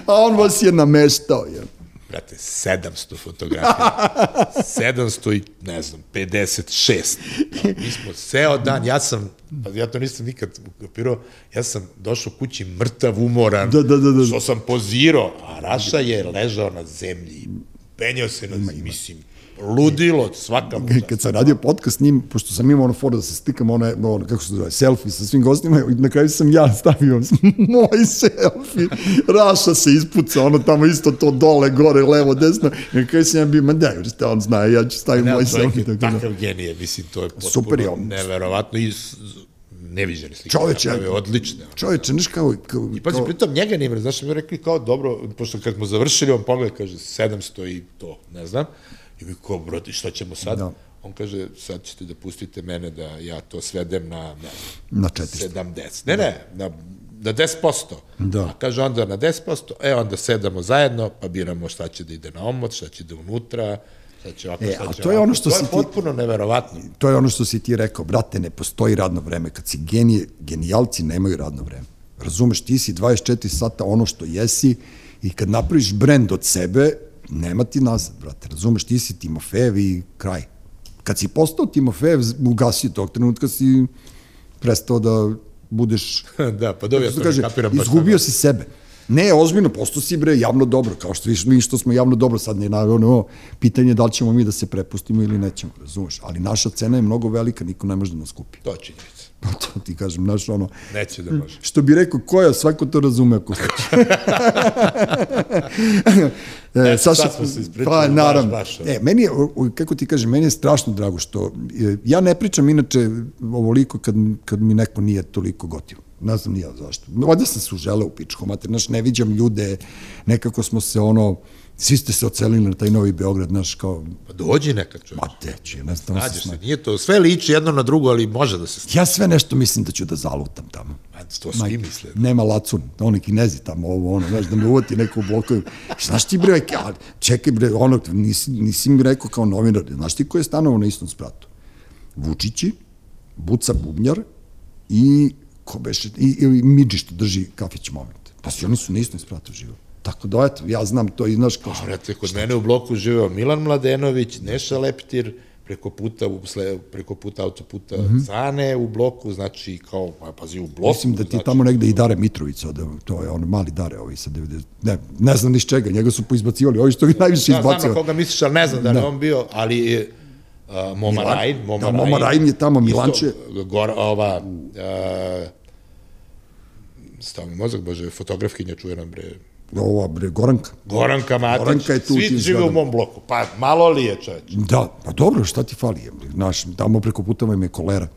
A on vas je nameštao, je. Brate, 700 fotografija, 700 i, ne znam, 56. Mi smo ceo dan, ja sam, pa ja to nisam nikad ukapirao, ja sam došao kući mrtav, umoran, Da, da, da, da. što sam pozirao, a Raša je ležao na zemlji, penjao se na zemlji, mislim, ludilo, svaka mu čast. Kad sam radio podcast s njim, pošto sam imao ono fora da se slikam, ono, ono kako se zove, selfie sa svim gostima, i na kraju sam ja stavio moj selfie. Raša se ispuca, ono tamo isto to dole, gore, levo, desno. I na kraju sam ja bio, ma daj, on zna, ja ću staviti moj selfie. je Tako da. takav genije, mislim, to je potpuno Super on. neverovatno i neviđene slike. Čoveče, napravio, odlične. Čoveče, znaš kao, kao, I pazi, kao pritom njega ne imre, znaš, mi rekli kao, dobro, pošto kad smo završili, on pogleda, kaže, 700 i to, ne znam, i mi kao, brate, šta ćemo sad? Da. On kaže, sad ćete da pustite mene da ja to svedem na, na 400. 70. Ne, ne, na, na 10%. Da. A kaže onda na 10%, e onda sedamo zajedno, pa biramo šta će da ide na omot, šta će da unutra, šta će ovako, E, šta će to je ovako. ono što to si je ti- potpuno neverovatno. To je ono što si ti rekao, brate, ne postoji radno vreme. Kad si genije, genijalci nemaju radno vreme. Razumeš, ti si 24 sata ono što jesi i kad napraviš brend od sebe, nema ti nazad, brate. Razumeš, ti si Timofejev i kraj. Kad si postao Timofejev, ugasi tog trenutka si prestao da budeš da, pa dobro, ja to kaže, kapiram. izgubio tako. si sebe. Ne, ozbiljno, postao si bre javno dobro, kao što viš, mi što smo javno dobro, sad ne na ono, pitanje je da li ćemo mi da se prepustimo ili nećemo, razumeš, ali naša cena je mnogo velika, niko ne može da nas kupi. To je činjenica. Pa to ti kažem, znaš, ono, Neće da može. što bi rekao, koja, svako to razume ako hoće. e, sad smo se ispričali, pa, baš, naravno. baš, ono. e, meni je, kako ti kažem, meni je strašno drago što, ja ne pričam inače ovoliko kad, kad mi neko nije toliko gotiv. Ne znam ni ja zašto. Ovdje sam se uželeo u pičku, mater, znaš, ne viđam ljude, nekako smo se ono, svi ste se ocelili na taj novi Beograd, znaš, kao, Pa dođi nekad čovječ. ma teći, jednostavno Nađeš se, sma- nije to, sve liči jedno na drugo, ali može da se Ja sve nešto mislim da ću da zalutam tamo. A to svi misle. Nema lacun, oni kinezi tamo, ovo, ono, znaš, da me uvati neko u blokovima. Znaš ti, bre, a, čekaj, bre, ono, nisi, nisi mi rekao kao novinar, znaš ti ko je stanovao na istom spratu? Vučići, Buca Bubnjar i, ko beše, i, i Midži što drži kafić moment. Pa si oni su na istom spratu žive. Tako da, eto, ja znam to i znaš kao što... Brate, kod mene u bloku živeo Milan Mladenović, Neša Leptir, preko puta, u, sle, preko puta autoputa mm -hmm. Cane u bloku, znači kao, pa, pazi, u bloku. Mislim da ti znači, tamo negde i Dare Mitrović, ode, to je on mali Dare ovaj sa 90, ne, ne znam ni čega, njega su poizbacivali, ovi što ga najviše Ja znam izbacio. na koga misliš, ali ne znam da li je on bio, ali je uh, Moma Milan- Rajn, Moma da. Moma Rajn je tamo, Milanče. Isto, Gor, ova, uh, stao mi mozak, bože, fotografkinja čuvena, bre, Ova, bre, Goranka. Goranka Matić, Goranka je tu svi žive u mom bloku, pa malo li je čoveč? Da, pa dobro, šta ti fali? je, Naš, tamo preko puteva im je kolera.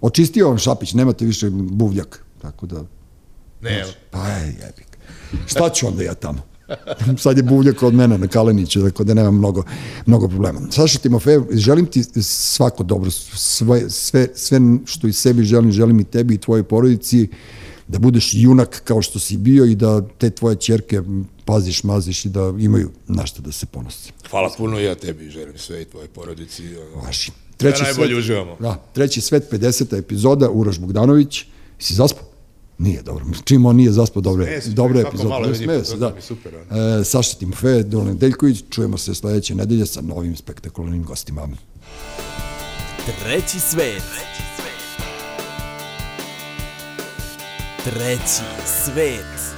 Očistio vam Šapić, nemate više buvljak. Tako da, Ne, evo. pa je, jebik. Šta ću onda ja tamo? Sad je buvljak od mene na Kaleniću, tako da nemam mnogo, mnogo problema. Saša Timofejev, želim ti svako dobro, sve, sve, sve što i sebi želim, želim i tebi i tvojoj porodici, da budeš junak kao što si bio i da te tvoje čerke paziš, maziš i da imaju našta da se ponose. Hvala puno i ja tebi želim sve i tvoje porodici. Vaši. Treći najbolje uživamo. Da, treći svet, 50. epizoda, Uroš Bogdanović. Si zaspao? Nije, dobro. Čim on nije zaspao, dobro je. Dobro je svako epizod. malo Ne, vidi, smeje pa se, to da. super, ono. E, Saša Timofe, Dolan Deljković, čujemo se sledeće nedelje sa novim spektakularnim gostima. Treći svet. Treći svet.